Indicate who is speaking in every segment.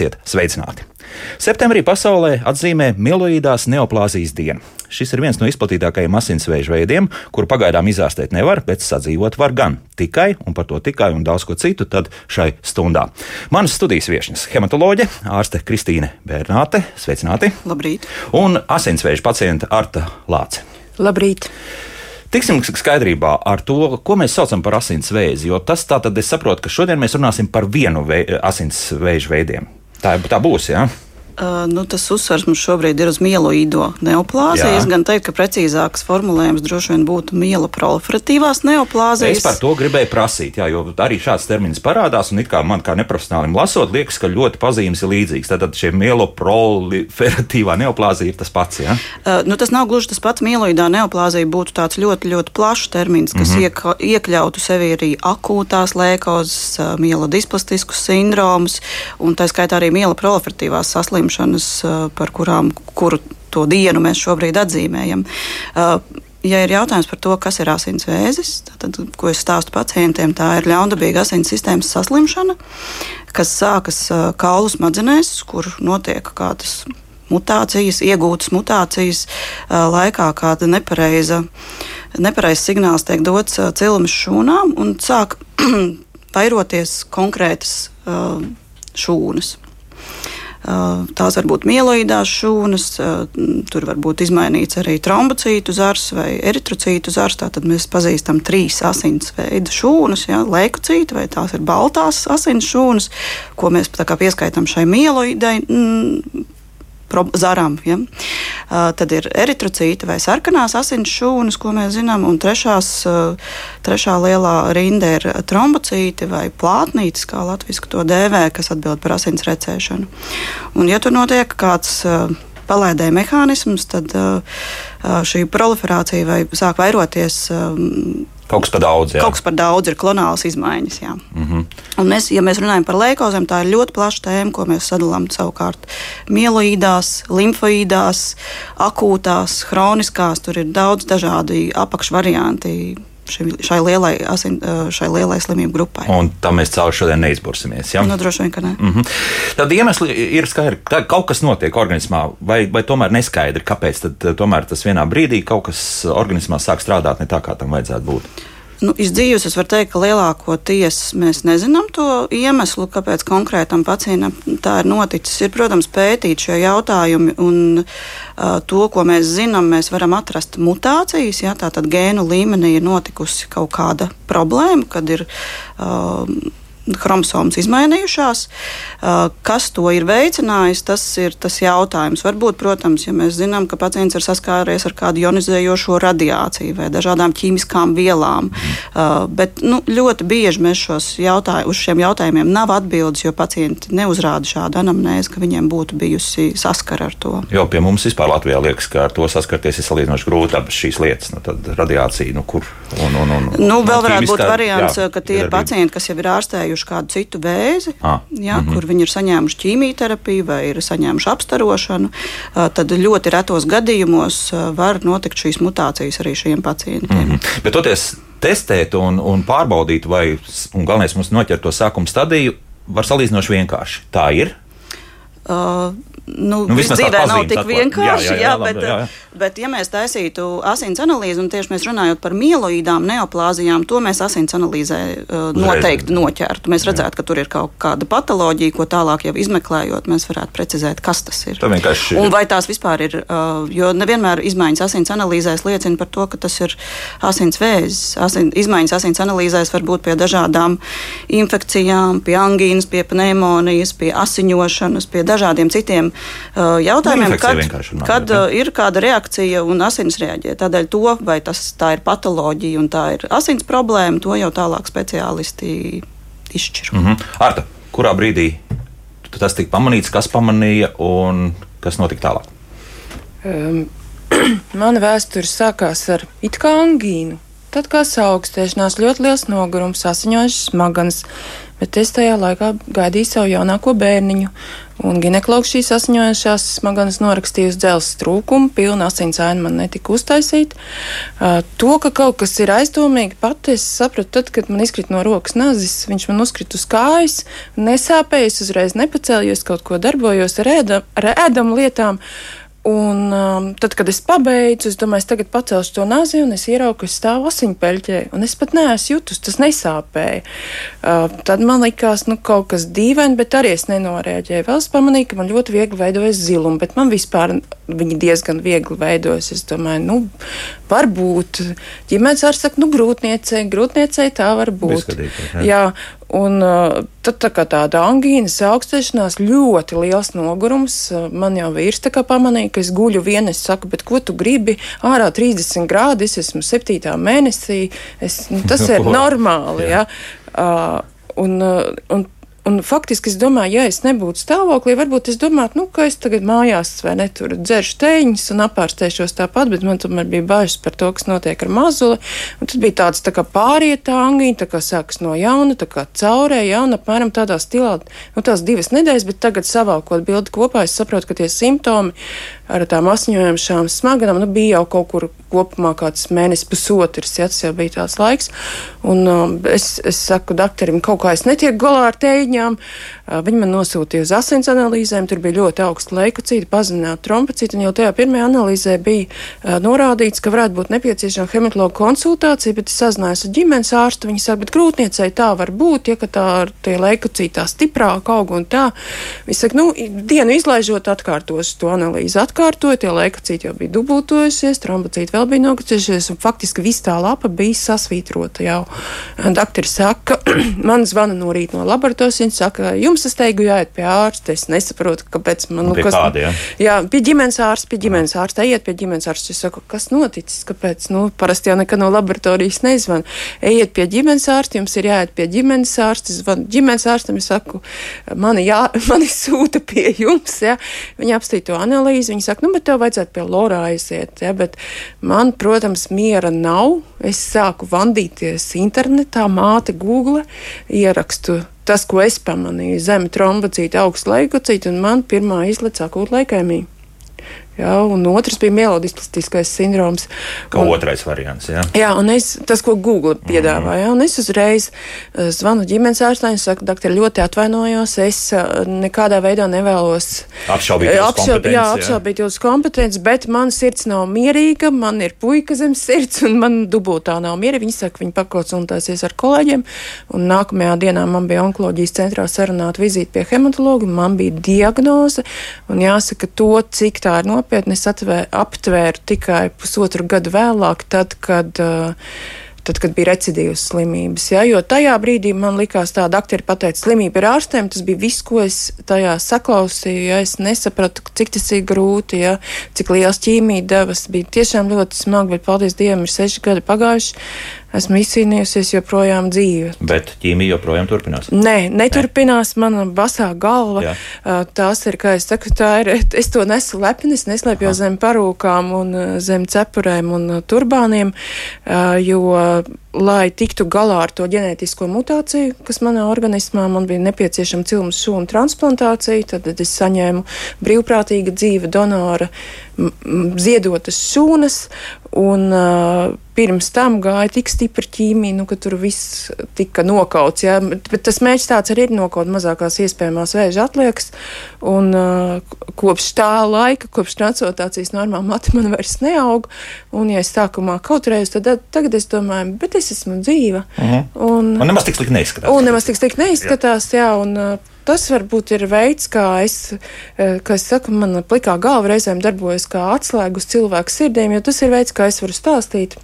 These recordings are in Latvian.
Speaker 1: Esiet sveicināti! Septembrī pasaulē atzīmē mieloīdās neoplāzijas dienu. Šis ir viens no izplatītākajiem asinsvēža veidiem, kuru pagaidām izārstēt nevar, bet sadzīvot var gan tikai, un par to tikai un daudz ko citu, tad šai stundā. Manas studijas viesnes - hematoloģe, ārste Kristīne Bērnāte, sveicināti!
Speaker 2: Labrīt!
Speaker 1: Un asinsvēža pacienta Arta Lāce.
Speaker 3: Labrīt!
Speaker 1: Tiksim skaidrībā ar to, ko mēs saucam par asinsvēzi, jo tas tā tad es saprotu, ka šodien mēs runāsim par vienu vei, asinsvēža veidiem. Tā, tā būs, jā. Ja?
Speaker 2: Uh, nu, tas uzsvars mums šobrīd ir uz mieloīdo neoplāziju. Es gan teiktu, ka precīzāks formulējums droši vien būtu mieloproliferatīvās neoplāzijas.
Speaker 1: Es par to gribēju prasīt, jā, jo arī šāds termins parādās, un it kā man kā neprofesionālim lasot, liekas, ka ļoti pazīmes ir līdzīgas. Tātad šie mieloproliferatīvā neoplāzija ir tas pats. Jā?
Speaker 2: Uh, nu, tas nav gluži tas pats. Mieloīdā neoplāzija būtu tāds ļoti, ļoti plašs termins, kas mm -hmm. iek, iekļautu sevi arī akūtās lēkozes, uh, mielodisplastiskus sindromus, un tā skaitā arī mieloproliferatīvās saslimšanas slimšanas, par kurām, kuru to dienu mēs šobrīd atzīmējam. Ja ir jautājums par to, kas ir asinsvēzis, tad, ko es stāstu pacientiem, tā ir ļaundabīga asins sistēmas saslimšana, kas sākas kaulu smadzenēs, kur notiek kādas mutācijas, iegūtas mutācijas laikā, kāda nepareiza, nepareizs signāls tiek dots cilmes šūnām un sāk vairoties konkrētas šūnas. Tās var būt mieloidās šūnas, tur var būt izmainīts arī trombocītu zars vai eritrocītu zars. Tātad mēs pazīstam trīs asins veidu šūnas, ja, leukocītu vai tās ir baltās asins šūnas, ko mēs pieskaitām šai mieloidai zarām. Ja? Uh, tad ir eritrocīti vai sarkanās asins šūnas, ko mēs zinām, un trešās, uh, trešā lielā rinda ir trombocīti vai plātnītis, kā latviešu to dēvē, kas atbild par asins recēšanu. Un, ja tur notiek kāds uh, palaidēja mehānisms, tad šī proliferācija vai sāk vairoties
Speaker 1: Kaut kas par daudz. Jā.
Speaker 2: Kaut kas par daudz ir klonālas izmaiņas. Jā. Mm -hmm. Un mēs, ja mēs runājam par leikozēm, tā ir ļoti plaša tēma, ko mēs sadalām savukārt mieloīdās, limfoīdās, akūtās, hroniskās. Tur ir daudz dažādi apakšvarianti šim, šai, lielai, asin, šai lielai slimību grupai.
Speaker 1: Un tam mēs cauri šodien neizbursimies. Ja?
Speaker 2: Nu, droši vien, ka nē.
Speaker 1: Mm -hmm. Tad iemesli ir skaidri, ka kaut kas notiek organismā, vai, vai tomēr neskaidri, kāpēc tad, tomēr tas vienā brīdī kaut kas organismā sāk strādāt ne tā, kā tam vajadzētu būt.
Speaker 2: Nu, iz dzīves es varu teikt, ka lielākoties mēs nezinām to iemeslu, kāpēc konkrētam pacientam tā ir noticis. Ir, protams, pētīt šie jautājumi, un uh, to, ko mēs zinām, mēs varam atrast mutācijas. Ja, Tātad gēnu līmenī ir notikusi kaut kāda problēma, kad ir. Uh, chromosomas izmainījušās. Kas to ir veicinājis, tas ir tas jautājums. Varbūt, protams, ja mēs zinām, ka pacients ir saskāries ar kādu ionizējošo radiāciju vai dažādām ķīmiskām vielām, bet nu, ļoti bieži mēs jautājumus, uz šiem jautājumiem nav atbildes, jo pacienti neuzrāda šādu anamnēzi, ka viņiem būtu bijusi saskara ar to.
Speaker 1: Jo pie mums vispār Latvijā liekas, ka ar to saskarties ir salīdzinoši grūti abas šīs lietas. Nu, radiācija, nu kur un, un, un,
Speaker 2: nu, vēl varētu būt variants, jā, ka tie ir pacienti, kas jau ir ārstējuši saņēmuši kādu citu vēzi, ah. ja, mm -hmm. kur viņi ir saņēmuši ķīmijterapiju vai ir saņēmuši apstarošanu, tad ļoti retos gadījumos var notikt šīs mutācijas arī šiem pacientiem. Mm
Speaker 1: -hmm. Bet toties testēt un, un pārbaudīt, vai galvenais mums noķert to sākuma stadiju, var salīdzinoši vienkārši. Tā ir.
Speaker 2: Uh, nu, nu, dzīvē nav tik vienkārši. Jā, jā, jā, jā, bet, jā, jā. bet, ja mēs taisītu asins analīzi, un tieši mēs runājot par mieloīdām, neoplāzijām, to mēs asins analīzē uh, noteikti noķertu. Mēs redzētu, ka tur ir kaut kāda patoloģija, ko tālāk jau izmeklējot, mēs varētu precizēt, kas tas ir.
Speaker 1: Tā vienkārši...
Speaker 2: Un vai tās vispār ir, uh, jo nevienmēr izmaiņas asins analīzēs liecina par to, ka tas ir asins vēzis. Asin, izmaiņas asins analīzēs var būt pie dažādām infekcijām, pie angīnas, pie pneimonijas, pie asiņošanas, pie dažādiem citiem Uh, jautājumiem, kad, runājot, kad ja? Uh, ir kāda reakcija un asins reaģē. Tādēļ to, vai tas tā ir patoloģija un tā ir asins problēma, to jau tālāk speciālisti izšķir.
Speaker 1: Mm -hmm. Arta, kurā brīdī tas tika pamanīts, kas pamanīja un kas notika tālāk?
Speaker 3: Um, mana vēsture sākās ar it kā angīnu. Tad kā saaugstēšanās, ļoti liels nogurums, asiņojušas smadzenes, bet es tajā laikā gaidīju savu jaunāko bērniņu. Un ginekologs šīs asiņojošās smadzenes norakstīja uz dzelzs trūkumu, pilna asins aina man netika uztaisīta. Uh, to, ka kaut kas ir aizdomīgi, pati es sapratu tad, kad man izkrita no rokas nazis, viņš man uzkrita uz kājas, nesāpēja, es uzreiz nepacēlījos, kaut ko darbojos ar, ēda, ar ēdamu lietām. Un um, tad, kad es pabeidzu, es domāju, es tagad pacelšu to nāzi, un es ieraugu, ka stāvu asiņpeļķē, un es pat neesmu jutus, tas nesāpēja. Uh, tad man likās, nu, kaut kas dīvaini, bet arī es nenorēģēju. Vēl es pamanīju, ka man ļoti viegli veidojas zilumi, bet man vispār viņi diezgan viegli veidojas. Es domāju, nu, varbūt ģimenes ārsts saka, nu, grūtniecei, grūtniecei tā var būt. Jā. jā, Un uh, tad tā kā tāda angīnas augstēšanās, ļoti liels nogurums. Uh, man jau vīrs tā kā pamanīja, ka es guļu viena. Es saku, bet ko tu gribi? Ārā 30 grādi, es esmu 7. mēnesī. Es, nu, tas ir normāli. ja? uh, un, uh, un Un faktiski es domāju, ja es nebūtu stāvoklī, varbūt es domātu, nu, ka es tagad mājās vai netur dzeršu teņus un apārstēšos tāpat, bet man tomēr bija bažas par to, kas notiek ar mazuli. Un tas bija tāds tā kā pārietā angīna, tā kā sākas no jauna, tā kā caurē, ja, un apmēram tādā stilā, nu, tās divas nedēļas, bet tagad savākot bildi kopā, es saprotu, ka tie simptomi ar tām asiņojušām smaganām, nu, bija jau kaut kur kopumā kāds mēnesis, pusotrs, ja tas jau bija tāds laiks. Un um, es, es saku doktoram, kaut kā es netieku galā ar tēņām. Uh, viņi man nosūtīja uz asins analīzēm, tur bija ļoti augsta leukocīta, pazemināta trombocīta, un jau tajā pirmajā analīzē bija norādīts, ka varētu būt nepieciešama hematologa konsultācija, bet es sazinājos ar ģimenes ārstu, viņi saka, bet grūtniecei tā var būt, ja tā ar tie leukocītā stiprāk aug un tā. Viņi saka, nu, dienu izlaižot atkārtos to analīzi. Atkārt atkārtoja, tie leukocīti jau bija dubultojušies, trombocīti vēl bija nogucušies, un faktiski viss tā lapa bija sasvītrota jau. Doktori saka, man zvana no rīta no laboratorijas, viņi saka, jums es teigu jāiet pie ārsta, es nesaprotu, kāpēc man,
Speaker 1: nu, kas. Kādi, ja?
Speaker 3: Jā, pie ģimenes ārsta, pie ģimenes ārsta, ejiet pie ģimenes ārsta, es saku, kas noticis, kāpēc, nu, parasti jau nekad no laboratorijas nezvan. Ejiet pie ģimenes ārsta, jums ir jāiet pie ģimenes ārsta, es zvanu ģimenes ārstam, es saku, mani, jā, mani sūta pie jums, ja. Viņi apstīja to analīzi, viņi saka, nu, bet tev vajadzētu pie Lorā aiziet. Ja, bet man, protams, miera nav. Es sāku vandīties internetā, māte Google, ierakstu tas, ko es pamanīju, zemi trombocīta, augsts leikocīta, un man pirmā izlaica akūta leikēmija. Ja, un otrs bija mielodisplastiskais sindroms.
Speaker 1: Kā un, otrais variants. Ja.
Speaker 3: Jā, un es, tas, ko Google piedāvā, mm. un es uzreiz uh, zvanu ģimenes ārstam, saku, doktor, ļoti atvainojos, es uh, nekādā veidā nevēlos
Speaker 1: apšaubīt jūsu apšaub, kompetenci.
Speaker 3: Jā, apšaubīt jūsu kompetenci, bet man sirds nav mierīga, man ir puika zem sirds, un man dubultā nav mierīga. Viņi saka, viņi pakonsultēsies ar kolēģiem, un nākamajā dienā man bija onkoloģijas centrā sarunāta vizīte pie hematologa, man bija diagnoze, un jāsaka to, cik tā ir nopietna nopietni es atvēr, aptvēru tikai pusotru gadu vēlāk, tad, kad. Uh, tad, kad bija recidīvas slimības. Ja? Jo tajā brīdī man likās, tā doktori pateica, slimība ir ārstēm. Tas bija viss, ko es tajā saklausīju. Ja? Es nesapratu, cik tas ir grūti, ja? cik liels ķīmija devas. Bija tiešām ļoti smagi, bet paldies Dievam, ir seši gadi pagājuši esmu izcīnījusies joprojām dzīve.
Speaker 1: Bet ķīmija joprojām turpinās?
Speaker 3: Nē, neturpinās. Ne. Mana basā galva, Jā. tās ir, kā es saku, tā ir, es to nesu lepni, es neslēpju zem parūkām un zem cepurēm un turbāniem, jo, lai tiktu galā ar to ģenētisko mutāciju, kas manā organismā, man bija nepieciešama cilmas šūnu transplantācija, tad es saņēmu brīvprātīga dzīve donora ziedotas šūnas, un uh, pirms tam gāja tik stipra ķīmija, nu, ka tur viss tika nokauts. Ja? Bet tas mērķis tāds arī ir nokaut mazākās iespējamās vēža atliekas, un uh, kopš tā laika, kopš transplantācijas normāli mati man vairs neaug, un ja es sākumā kautrējos, tad tagad es domāju, bet es esmu dzīva.
Speaker 1: Mhm. un, un nemaz tik slikti neizskatās.
Speaker 3: Un nemaz tik slikti neizskatās, jā, jā un uh, tas varbūt ir veids, kā es, kā es saku, man plikā galva reizēm darbojas kā atslēga uz cilvēku sirdīm, jo tas ir veids, kā es varu stāstīt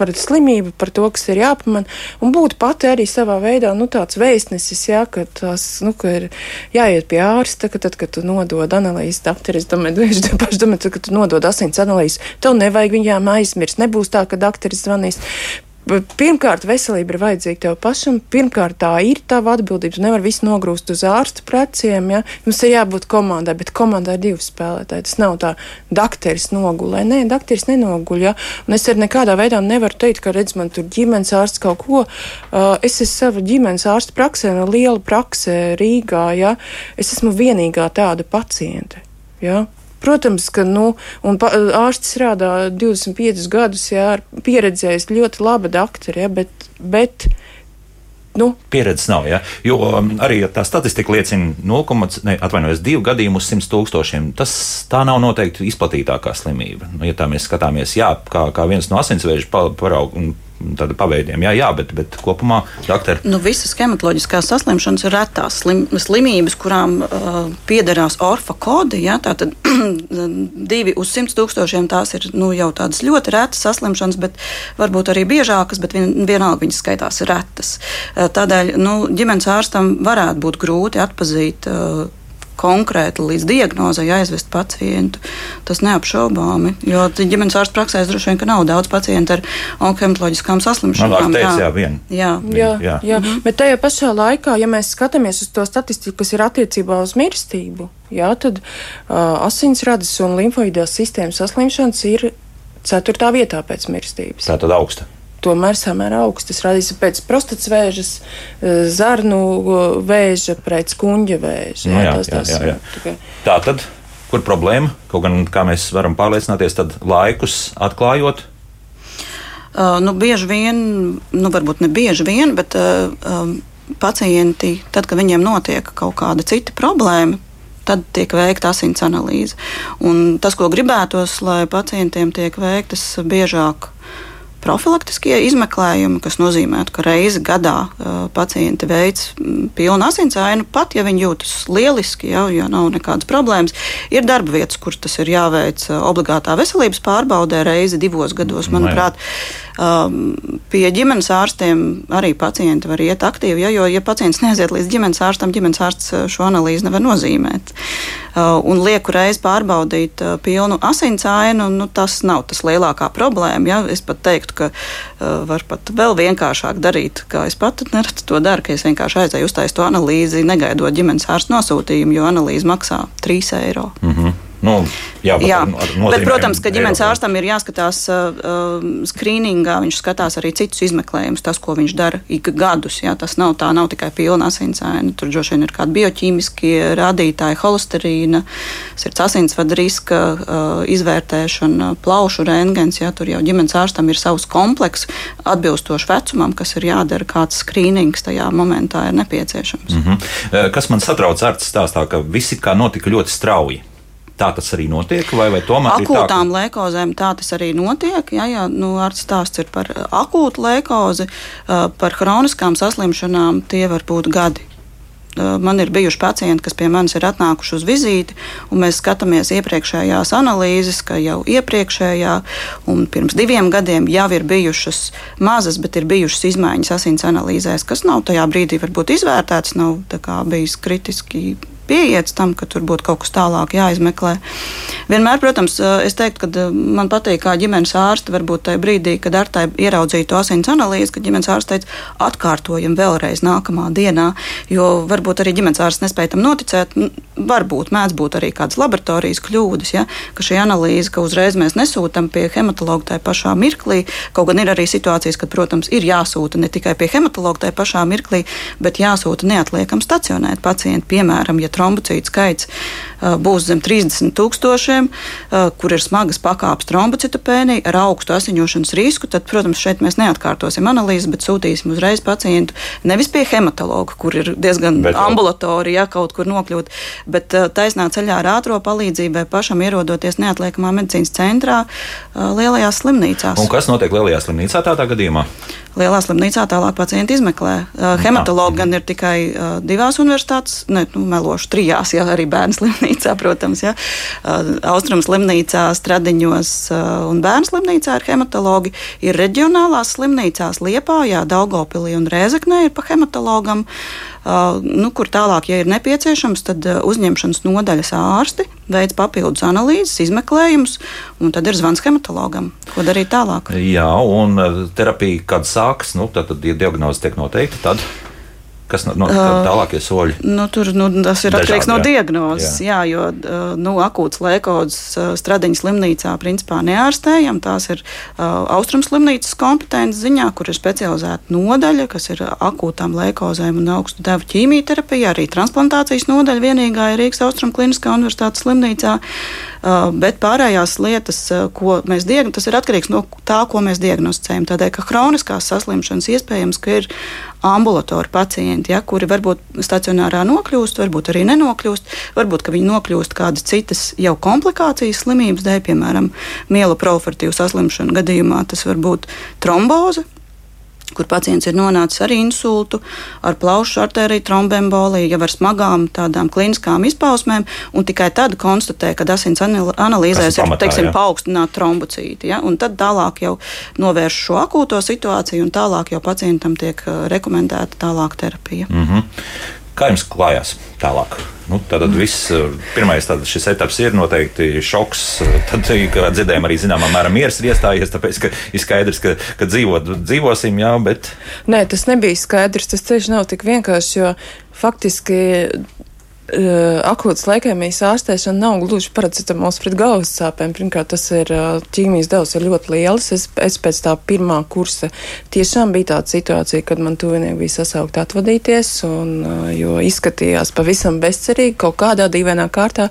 Speaker 3: par slimību, par to, kas ir jāpamana, un būt pati arī savā veidā, nu, tāds vēstnesis, jā, ka tās, nu, ka ir jāiet pie ārsta, ka tad, kad tu nodod analīzes doktori, es domāju, paši domā, tad, kad tu nodod asins analīzes, tev nevajag viņām aizmirst, nebūs tā, ka doktoris zvanīs Pirmkārt, veselība ir vajadzīga tev pašam. Pirmkārt, tā ir tava atbildība. Tu nevari visu nogrūst uz ārsta preciem. Ja? Mums ir jābūt komandai, bet komandai ir divi spēlētāji. Tas nav tā, dakteris nogulē. Nē, dakteris nenoguļ. Ja? Un es arī nekādā veidā nevaru teikt, ka redz man tur ģimenes ārsts kaut ko. Uh, es esmu sava ģimenes ārsta praksē, no liela praksē Rīgā. Ja? Es esmu vienīgā tāda paciente. Ja? Protams, ka nu, ārsts strādā 25 gadus, jā, pieredzējis ļoti laba doktora, ja, bet, bet
Speaker 1: Nu, Pieredzes nav. Ja? Jo um, arī tā statistika liecina 0,2 gadījumu uz 100 tūkstošiem. Tas tā nav noteikti izplatītākā slimība. Nu, ja tā mēs skatāmies, jā, kā, kā viens no asinsvēža paraugu tāda paveidiem. Jā, jā bet, bet kopumā doktori.
Speaker 2: Nu, visas hematoloģiskās saslimšanas ir retās slim, slimības, kurām uh, piederās orfa kodi. Jā, tātad divi uz simt tūkstošiem tās ir nu, jau tādas ļoti retas saslimšanas, bet varbūt arī biežākas, bet vien, vienalga viņas skaitās retas. Uh, tādēļ nu, ģimenes ārstam varētu būt grūti atpazīt. Uh, konkrēti līdz diagnozei aizvest pacientu. Tas neapšaubāmi, jo ģimenes ārsta praksē droši vien nav daudz pacientu ar onkohematoloģiskām saslimšanām.
Speaker 1: Jā, jā, vien.
Speaker 3: jā. jā, jā. jā. Mhm. bet tajā pašā laikā, ja mēs skatāmies uz to statistiku, kas ir attiecībā uz mirstību, jā, tad uh, asinsradas un limfoidās sistēmas saslimšanas ir ceturtā vietā pēc mirstības.
Speaker 1: Tā tad augsta
Speaker 3: tomēr samērā augstas. Radīs pēc prostatas eh, zarnu vēža, pēc kuņģa vēža.
Speaker 1: Jā, jā, tas, tas, jā, jā, jā. Tikai... Tā tad, kur problēma? Kaut gan, kā mēs varam pārliecināties, tad laikus atklājot.
Speaker 2: Uh, nu, bieži vien, nu, varbūt ne bieži vien, bet uh, um, pacienti, tad, kad viņiem notiek kaut kāda cita problēma, tad tiek veikta asins analīze. Un tas, ko gribētos, lai pacientiem tiek veiktas biežāk profilaktiskie izmeklējumi, kas nozīmē, ka reizi gadā uh, pacienti veic pilnu asinsainu, pat ja viņi jūtas lieliski, ja, jo nav nekādas problēmas. Ir darba vietas, kur tas ir jāveic obligātā veselības pārbaudē reizi divos gados. Nu manuprāt, um, pie ģimenes ārstiem arī pacienti var iet aktīvi, ja, jo, ja pacients neaiziet līdz ģimenes ārstam, ģimenes ārsts šo analīzi nevar nozīmēt. Uh, un lieku reizi pārbaudīt uh, pilnu asinsainu, nu, tas nav tas lielākā problēma. Ja. Es pat teiktu, ka uh, var pat vēl vienkāršāk darīt, kā es pat nereti to daru, ka es vienkārši aizēju uztaisīt to analīzi, negaidot ģimenes ārsta nosūtījumu, jo analīze maksā 3 eiro.
Speaker 1: Mm -hmm. Nu, jā, bet, jā.
Speaker 2: bet, protams, ka ģimenes ārstam ir jāskatās uh, uh, skrīningā. Viņš skatās arī citus izmeklējumus, tas, ko viņš dara ik gadus. Jā, tas nav tā, nav tikai pilna asinsēna. Tur droši vien ir kādi bioķīmiskie rādītāji, holesterīna, sirds asinsvadu riska uh, izvērtēšana, plaušu rengens. Jā, tur jau ģimenes ārstam ir savs komplekss atbilstoši vecumam, kas ir jādara, kāds skrīnings tajā momentā ir nepieciešams.
Speaker 1: Mm -hmm. Kas man satrauc ārsts stāstā, ka viss kā notika ļoti strauji. Tā tas arī notiek, vai, vai tomēr
Speaker 2: akūtām tā, ka... lēkozēm tā tas arī notiek. Jā, jā nu, ārsts stāsts ir par akūtu lēkozi, par hroniskām saslimšanām tie var būt gadi. Man ir bijuši pacienti, kas pie manis ir atnākuši uz vizīti, un mēs skatāmies iepriekšējās analīzes, ka jau iepriekšējā un pirms diviem gadiem jau ir bijušas mazas, bet ir bijušas izmaiņas asins analīzēs, kas nav tajā brīdī varbūt izvērtētas, nav bijis kritiski pieiets tam, ka tur būtu kaut kas tālāk jāizmeklē. Vienmēr, protams, es teiktu, ka man patīk, kā ģimenes ārste varbūt tajā brīdī, kad ar tai ieraudzīja to asins analīzi, ka ģimenes ārste teica, atkārtojam vēlreiz nākamā dienā, jo varbūt arī ģimenes ārste nespēja tam noticēt. Varbūt mēdz būt arī kādas laboratorijas kļūdas, ja, ka šī analīze, ka uzreiz mēs nesūtām pie hematologa tajā pašā mirklī. Kaut gan ir arī situācijas, kad, protams, ir jāsūta ne tikai pie hematologa tajā pašā mirklī, bet jāsūta neatliekam stacionēt pacientu. Piemēram, ja trombocītu skaits būs zem 30 tūkstošiem, uh, kur ir smagas pakāpes trombocitopēnija ar augstu asiņošanas risku, tad, protams, šeit mēs neatkārtosim analīzes, bet sūtīsim uzreiz pacientu nevis pie hematologa, kur ir diezgan bet, ambulatorija, ja kaut kur nokļūt, bet uh, taisnā ceļā ar ātro palīdzību pašam ierodoties neatliekamā medicīnas centrā lielajās slimnīcās.
Speaker 1: Un kas notiek lielajā slimnīcā tādā gadījumā?
Speaker 2: Lielā slimnīcā tālāk pacienti izmeklē. Hematologi gan ir tikai divās universitātes, ne, nu, melošu trijās, ja arī bērnu slimnīcā slimnīcā, protams, ja, Austrum slimnīcā, Stradiņos un Bērnu slimnīcā ir hematologi. Ir reģionālās slimnīcās Liepājā, Daugopilī un Rēzeknē ir pa hematologam. Nu, kur tālāk, ja ir nepieciešams, tad uzņemšanas nodaļas ārsti veids papildus analīzes, izmeklējumus, un tad ir zvans hematologam. Ko darīt tālāk?
Speaker 1: Jā, un terapija, kad sākas, nu, tad, tad ja diagnoze tiek noteikta, tad. Kas no, no tālākie soļi?
Speaker 2: Nu, tur nu, tas ir atkarīgs no diagnozes. Jā. jā, jo nu, akūts lēkodzes stradiņa slimnīcā principā neārstējam. Tās ir uh, austrums slimnīcas kompetences ziņā, kur ir specializēta nodaļa, kas ir akūtām lēkozēm un augstu devu ķīmijterapija. Arī transplantācijas nodaļa vienīgā ir Rīgas Austrum Kliniskā universitātes slimnīcā. Uh, bet pārējās lietas, uh, ko mēs diagnosticējam, tas ir atkarīgs no tā, ko mēs diagnosticējam. Tādēļ, ka hroniskās saslimšanas iespējams, ka ir ambulatori pacienti, ja, kuri varbūt stacionārā nokļūst, varbūt arī nenokļūst, varbūt viņi nokļūst kādas citas jau komplikācijas slimības dēļ, piemēram, mieloprofilaktīvu saslimšanu gadījumā tas var būt tromboze, kur pacients ir nonācis ar insultu, ar plaušu arteriju trombemboliju, jau ar smagām tādām kliniskām izpausmēm, un tikai tad konstatē, ka asins analīzēs ir teiksim, paaugstināta trombocīti. Ja? Un tad tālāk jau novērš šo akūto situāciju, un tālāk jau pacientam tiek uh, rekomendēta tālāk terapija.
Speaker 1: Mm -hmm. Kā jums klājās tālāk? Nu, tad mm. viss pirmais tad šis etaps ir noteikti šoks. Tad, kā dzirdējām, arī zināmā mērā miers ir iestājies, tāpēc, ka ir skaidrs, ka, ka dzīvot, dzīvosim, jā, bet.
Speaker 3: Nē, tas nebija skaidrs. Tas ceļš nav tik vienkāršs, jo faktiski Eh, akūtas leikēmijas ārstēšana nav gluži paracetamols pret galvas sāpēm. Pirmkārt, tas ir eh, ķīmijas devs ir ļoti liels. Es, es pēc tā pirmā kursa tiešām bija tāda situācija, kad man tuvinieki bija sasaukt atvadīties, un, eh, jo izskatījās pavisam bezcerīgi, kaut kādā dīvainā kārtā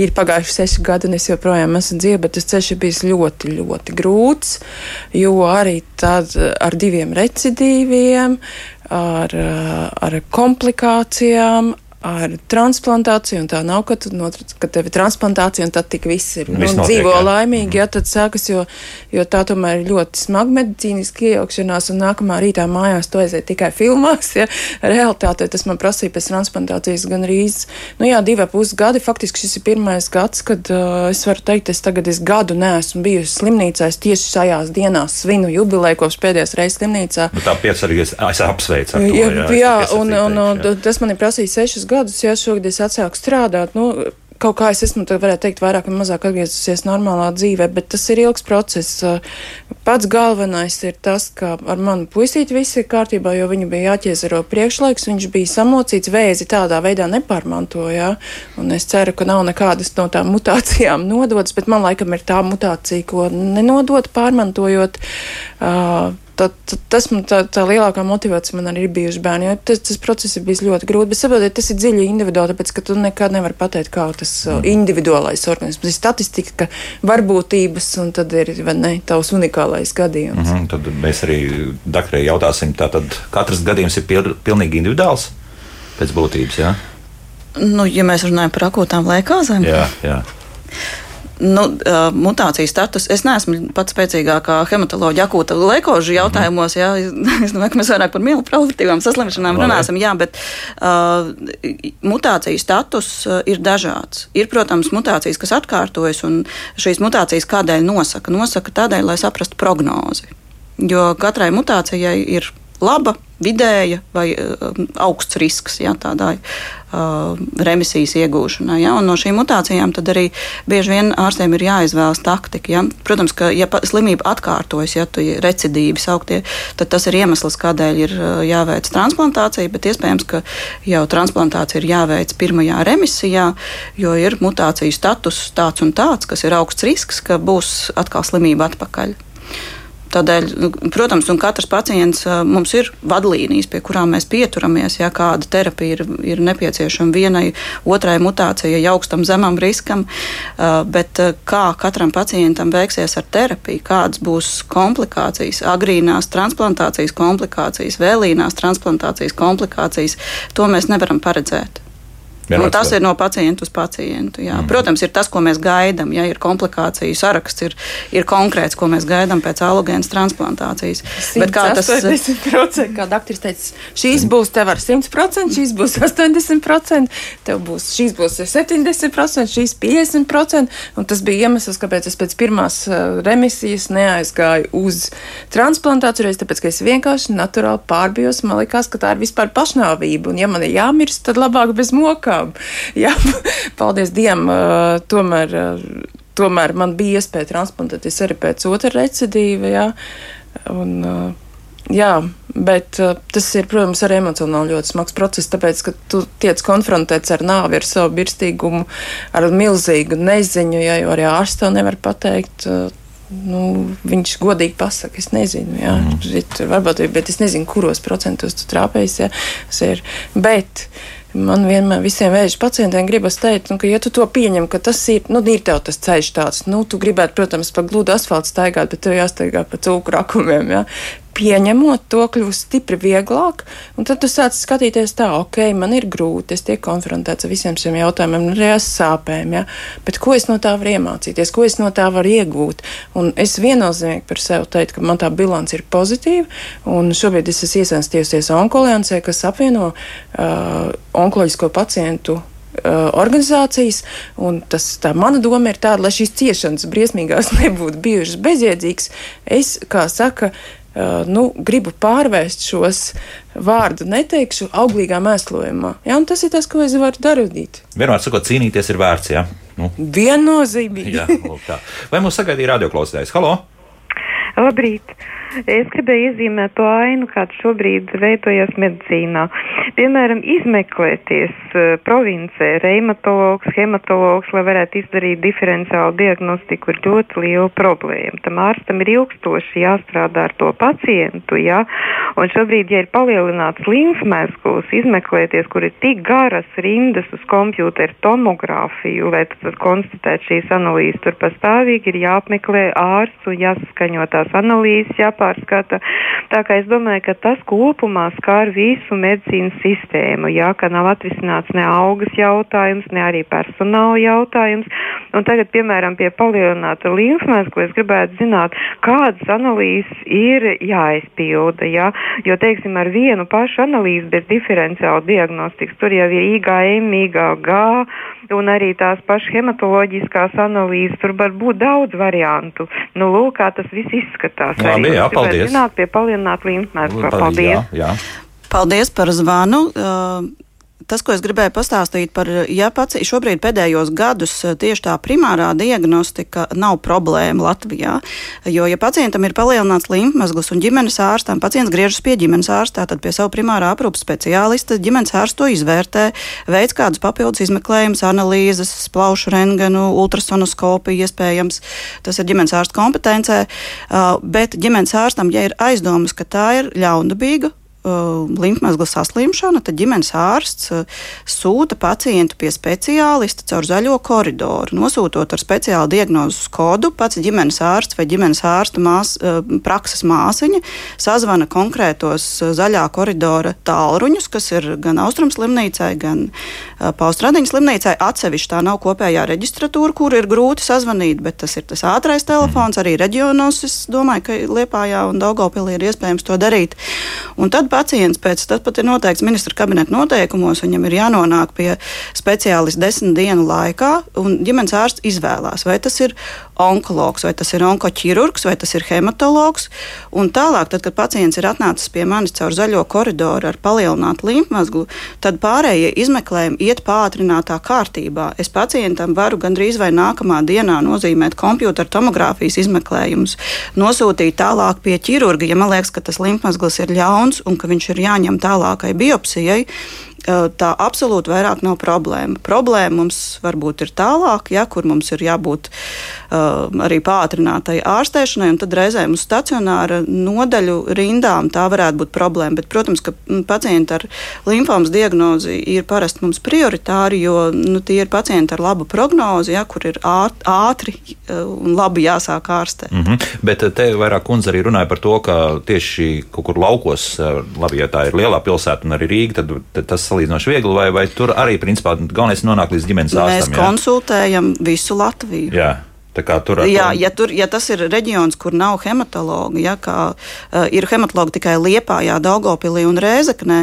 Speaker 3: ir pagājuši seši gadi, un es joprojām esmu dzīva, bet tas ceļš ir bijis ļoti, ļoti grūts, jo arī tad ar diviem recidīviem, ar, ar komplikācijām, ar transplantāciju, un tā nav, ka, tu, no, ka tev ir transplantācija, un tad tik viss ir nu, notiek, dzīvo jā. laimīgi, mm. ja tad sākas, jo, jo tā tomēr ir ļoti smaga medicīniska iejaukšanās, un nākamā rītā mājās to aiziet tikai filmās, ja realitātē tas man prasīja pēc transplantācijas gan rīz, nu jā, divi pus gadi, faktiski šis ir pirmais gads, kad uh, es varu teikt, es tagad es gadu neesmu bijusi slimnīcā, es tieši šajās dienās svinu jubilēju kopš pēdējās reizes slimnīcā.
Speaker 1: Nu, tā piesargi es, apsveicu ar to.
Speaker 3: Jā, jā, jā un, un, un, un tas man ir prasījis sešus gadus, ja šogad es atsāku strādāt. Nu, kaut kā es esmu, varētu teikt, vairāk vai mazāk atgriezusies normālā dzīvē, bet tas ir ilgs process. Pats galvenais ir tas, ka ar manu puisīti viss ir kārtībā, jo viņu bija jāķiezero priekšlaiks, viņš bija samocīts, vēzi tādā veidā nepārmantoja. Un es ceru, ka nav nekādas no tām mutācijām nodotas, bet man laikam ir tā mutācija, ko nenodot pārmantojot. Uh, tā, tā, tas man tā, tā lielākā motivācija man arī ir bijusi bērni. Tas, tas process ir bijis ļoti grūti, bet saprotiet, tas ir dziļi individuāli, tāpēc ka tu nekad nevari pateikt, kā tas uh, mm. individuālais organisms ir statistika, ka varbūtības un tad ir ne, tavs unikālais gadījums. Mm
Speaker 1: -hmm, tad mēs arī daktrē jautāsim, tātad katrs gadījums ir pil, pilnīgi individuāls pēc būtības, jā?
Speaker 2: Nu, ja mēs runājam par akūtām lēkāzēm.
Speaker 1: Jā, jā.
Speaker 2: Nu, uh, mutācijas status. Es neesmu pats spēcīgākā hematoloģija akūta lekožu jautājumos. Jā, es domāju, ka mēs vairāk par mielu profilaktīvām saslimšanām runāsim. Jā, bet uh, mutāciju status ir dažāds. Ir, protams, mutācijas, kas atkārtojas, un šīs mutācijas kādēļ nosaka? Nosaka tādēļ, lai saprastu prognozi. Jo katrai mutācijai ir laba, vidēja vai uh, augsts risks jā, tādai uh, remisijas iegūšanai. Ja? Un no šīm mutācijām arī bieži vien ārstiem ir jāizvēlas taktika. Ja? Protams, ka ja slimība atkārtojas, ja tu ir recidīvi sauktie, tad tas ir iemesls, kādēļ ir uh, jāveic transplantācija, bet iespējams, ka jau transplantācija ir jāveic pirmajā remisijā, jo ir mutāciju status tāds un tāds, kas ir augsts risks, ka būs atkal slimība atpakaļ. Tādēļ, nu, protams, un katrs pacients mums ir vadlīnijas, pie kurām mēs pieturamies, ja kāda terapija ir, ir nepieciešama vienai, otrai mutācijai, augstam, zemam riskam. Bet kā katram pacientam veiksies ar terapiju, kādas būs komplikācijas, agrīnās transplantācijas komplikācijas, vēlīnās transplantācijas komplikācijas, to mēs nevaram paredzēt. Un tas ir no pacienta uz pacientu. Jā. Mm. Protams, ir tas, ko mēs gaidām. Ja ir komplikāciju saraksts, ir, ir konkrēts, ko mēs gaidām pēc alogēnas transplantācijas.
Speaker 3: Bet kā tas ir? 80%, kā doktors teica, šīs būs tev ar 100%, šīs būs 80%, tev būs, šīs būs 70%, šīs 50%. Un tas bija iemesls, kāpēc es pēc pirmās uh, remisijas neaizgāju uz transplantāciju, reiz tāpēc, ka es vienkārši naturāli pārbijos. Man likās, ka tā ir vispār pašnāvība. Un ja man ir jāmirst, tad labāk bez mokām tiešām, jā, paldies Dievam, tomēr, tomēr man bija iespēja transplantēties arī pēc otra recidīva, jā, un, jā, bet tas ir, protams, arī emocionāli ļoti smags process, tāpēc, ka tu tiec konfrontēts ar nāvi, ar savu birstīgumu, ar milzīgu neziņu, jā, jo arī ārsts tev nevar pateikt, Nu, viņš godīgi pasakā, es nezinu, jā, mm. varbūt, bet es nezinu, kuros procentos tu trāpējies. Jā, bet Man vienmēr visiem vēža pacientiem gribas teikt, nu, ka, ja tu to pieņem, ka tas ir, nu, ir tev tas ceļš tāds, nu, tu gribētu, protams, pa gludu asfaltu staigāt, bet tev jāstaigā pa cūku rakumiem, jā. Ja? Pieņemot to, kļūst stipri vieglāk, un tad tu sāc skatīties tā, ok, man ir grūti, es tiek konfrontēts ar visiem šiem jautājumiem, arī ar sāpēm, ja? bet ko es no tā varu iemācīties, ko es no tā varu iegūt? Un es viennozīmīgi par sevi teiktu, ka man tā bilance ir pozitīva, un šobrīd es esmu iesaistījusies onkoliansē, kas apvieno uh, onkoloģisko pacientu organizācijas. Tas, tā mana doma ir tāda, lai šīs ciešanas briesmīgās nebūtu bijušas bezjēdzīgas. Es, kā saka, nu, gribu pārvērst šos vārdu, neteikšu, auglīgā mēslojumā. Ja, tas ir tas, ko es varu darīt.
Speaker 1: Vienmēr sakot, cīnīties ir vērts. Ja?
Speaker 3: Nu. Viennozīmīgi.
Speaker 1: Jā, Vai mums sagaidīja radioklausītājs? Halo!
Speaker 4: Labrīt! Es gribēju iezīmēt to ainu, kāda šobrīd veidojas medicīnā. Piemēram, izmeklēties uh, provincē reumatologs, hematologs, lai varētu izdarīt diferenciālu diagnostiku, ir ļoti liela problēma. Tam ārstam ir ilgstoši jāstrādā ar to pacientu, jā, un šobrīd, ja ir palielināts limfmēskulis, izmeklēties, kur ir tik garas rindas uz kompjūteru tomogrāfiju, lai tad konstatētu šīs analīzes, tur pastāvīgi ir jāapmeklē ārsts un jāsaskaņo tās analīzes, jāpārāk jāpārskata. Tā kā es domāju, ka tas kopumā skar visu medicīnas sistēmu, jā, ka nav atrisināts ne augas jautājums, ne arī personāla jautājums. Un tagad, piemēram, pie palielināta līmfmēs, ko es gribētu zināt, kādas analīzes ir jāizpilda, jā, jo, teiksim, ar vienu pašu analīzi bez diferenciāla diagnostikas, tur jau ir IgM, IgG, un arī tās pašas hematoloģiskās analīzes, tur var būt daudz variantu. Nu, lūk, kā tas viss izskatās.
Speaker 1: Labi, jā, paldies.
Speaker 4: Zināt pie palielināta līmfmēra. Paldies. Jā, jā.
Speaker 2: Paldies par zvanu. Uh, tas, ko es gribēju pastāstīt par, ja pats šobrīd pēdējos gadus eh, tieši tā primārā diagnostika nav problēma Latvijā, jo, ja pacientam ir palielināts limfmezgls un ģimenes ārstam, pacients griežas pie ģimenes ārstā, tad pie savu primārā aprūpas speciālista ģimenes ārsts to izvērtē, veids kādus papildus izmeklējumus, analīzes, plaušu rengenu, ultrasonoskopiju iespējams. Tas ir ģimenes ārsta kompetencē, uh, bet ģimenes ārstam, ja ir aizdomas, ka tā ir ļaundabīga Uh, limfmezgla saslimšana, tad ģimenes ārsts uh, sūta pacientu pie speciālista caur zaļo koridoru, nosūtot ar speciālu diagnozes kodu. Pats ģimenes ārsts vai ģimenes ārsta mās, uh, prakses māsiņa sazvana konkrētos zaļā koridora tālruņus, kas ir gan Austrum slimnīcai, gan Paustradiņas slimnīcai. Atsevišķi tā nav kopējā reģistratūra, kur ir grūti sazvanīt, bet tas ir tas ātrais telefons arī reģionos. Es domāju, ka Liepājā un Daugopilī ir iespējams to darīt. Un tad pacients pēc tas pat ir noteikts ministra kabineta noteikumos, viņam ir jānonāk pie speciālista desmit dienu laikā, un ģimenes ārsts izvēlās, vai tas ir onkologs, vai tas ir onkoķirurgs, vai tas ir hematologs. Un tālāk, tad, kad pacients ir atnācis pie manis caur zaļo koridoru ar palielinātu līmpmazglu, tad pārējie izmeklējumi iet pātrinātā kārtībā. Es pacientam varu gandrīz vai nākamā dienā nozīmēt kompjutora tomogrāfijas izmeklējumus, nosūtīt tālāk pie ķirurga, ja man liekas, ka tas līmpmazgls ir ļauns un ka viņš ir jāņem tālākai biopsijai tā absolūti vairāk nav problēma. Problēma mums varbūt ir tālāk, ja, kur mums ir jābūt uh, arī pātrinātai ārstēšanai, un tad reizēm uz stacionāra nodaļu rindām tā varētu būt problēma. Bet, protams, ka pacienti ar limfomas diagnozi ir parasti mums prioritāri, jo nu, tie ir pacienti ar labu prognozi, ja, kur ir ātri un labi jāsāk ārstēt.
Speaker 1: Mm -hmm. Bet te vairāk kundze arī runāja par to, ka tieši kaut kur laukos, labi, ja tā ir lielā pilsēta un arī Rīga, tad, tad tas salīdzinoši viegli, vai, vai tur arī principā galvenais ir nonākt līdz ģimenes ārstam?
Speaker 2: Mēs jā? konsultējam visu Latviju.
Speaker 1: Jā. Tur
Speaker 2: jā, ja, tur, ja tas ir reģions, kur nav hematologa, ja kā, uh, ir hematologa tikai Liepājā, Daugopilī un Rēzeknē,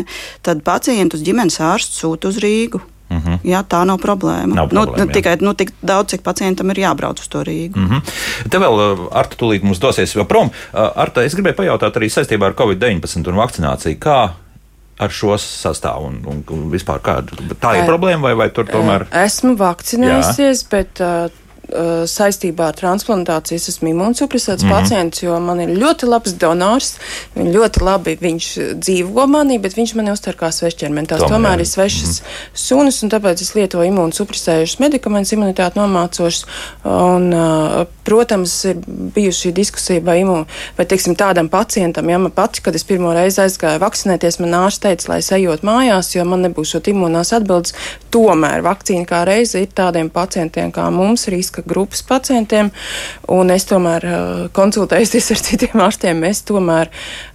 Speaker 2: tad pacientus ģimenes ārsts sūta uz Rīgu. Uh mhm. -huh. Jā, tā nav problēma.
Speaker 1: Nav
Speaker 2: nu,
Speaker 1: problēma
Speaker 2: nu, tikai nu, tik daudz, cik pacientam ir jābrauc uz to Rīgu. Uh
Speaker 1: -huh. Te vēl uh, Arta tūlīt mums dosies prom. Uh, Arta, es gribēju pajautāt arī saistībā ar Covid-19 un vakcināciju. Kā ar šo sastāvu un, un, un vispār kāda tā ir problēma, vai, vai tur tomēr?
Speaker 3: Esmu vakcinējusies, Jā. bet Uh, saistībā ar transplantāciju es esmu imūnsupresēts mm -hmm. pacients, jo man ir ļoti labs donors. Viņš ļoti labi viņš dzīvo manī, bet viņš man uztver kā svešķermeni. Tās tomēr, tomēr ir svešas mm -hmm. sunas, un tāpēc es lietoju imūnsupresējušas medikamentus, imunitāti nomācošus. Un, uh, protams, ir bijusi šī diskusija, vai, imu, vai teiksim, tādam pacientam, ja man pati, kad es pirmo reizi aizgāju vakcinēties, man ārsts teica, lai es ejot mājās, jo man nebūs šot imūnās atbildes. Tomēr vakcīna kā reize ir tādiem pacientiem kā mums riska riska grupas pacientiem. Un es tomēr uh, konsultējusies ar citiem ārstiem, es tomēr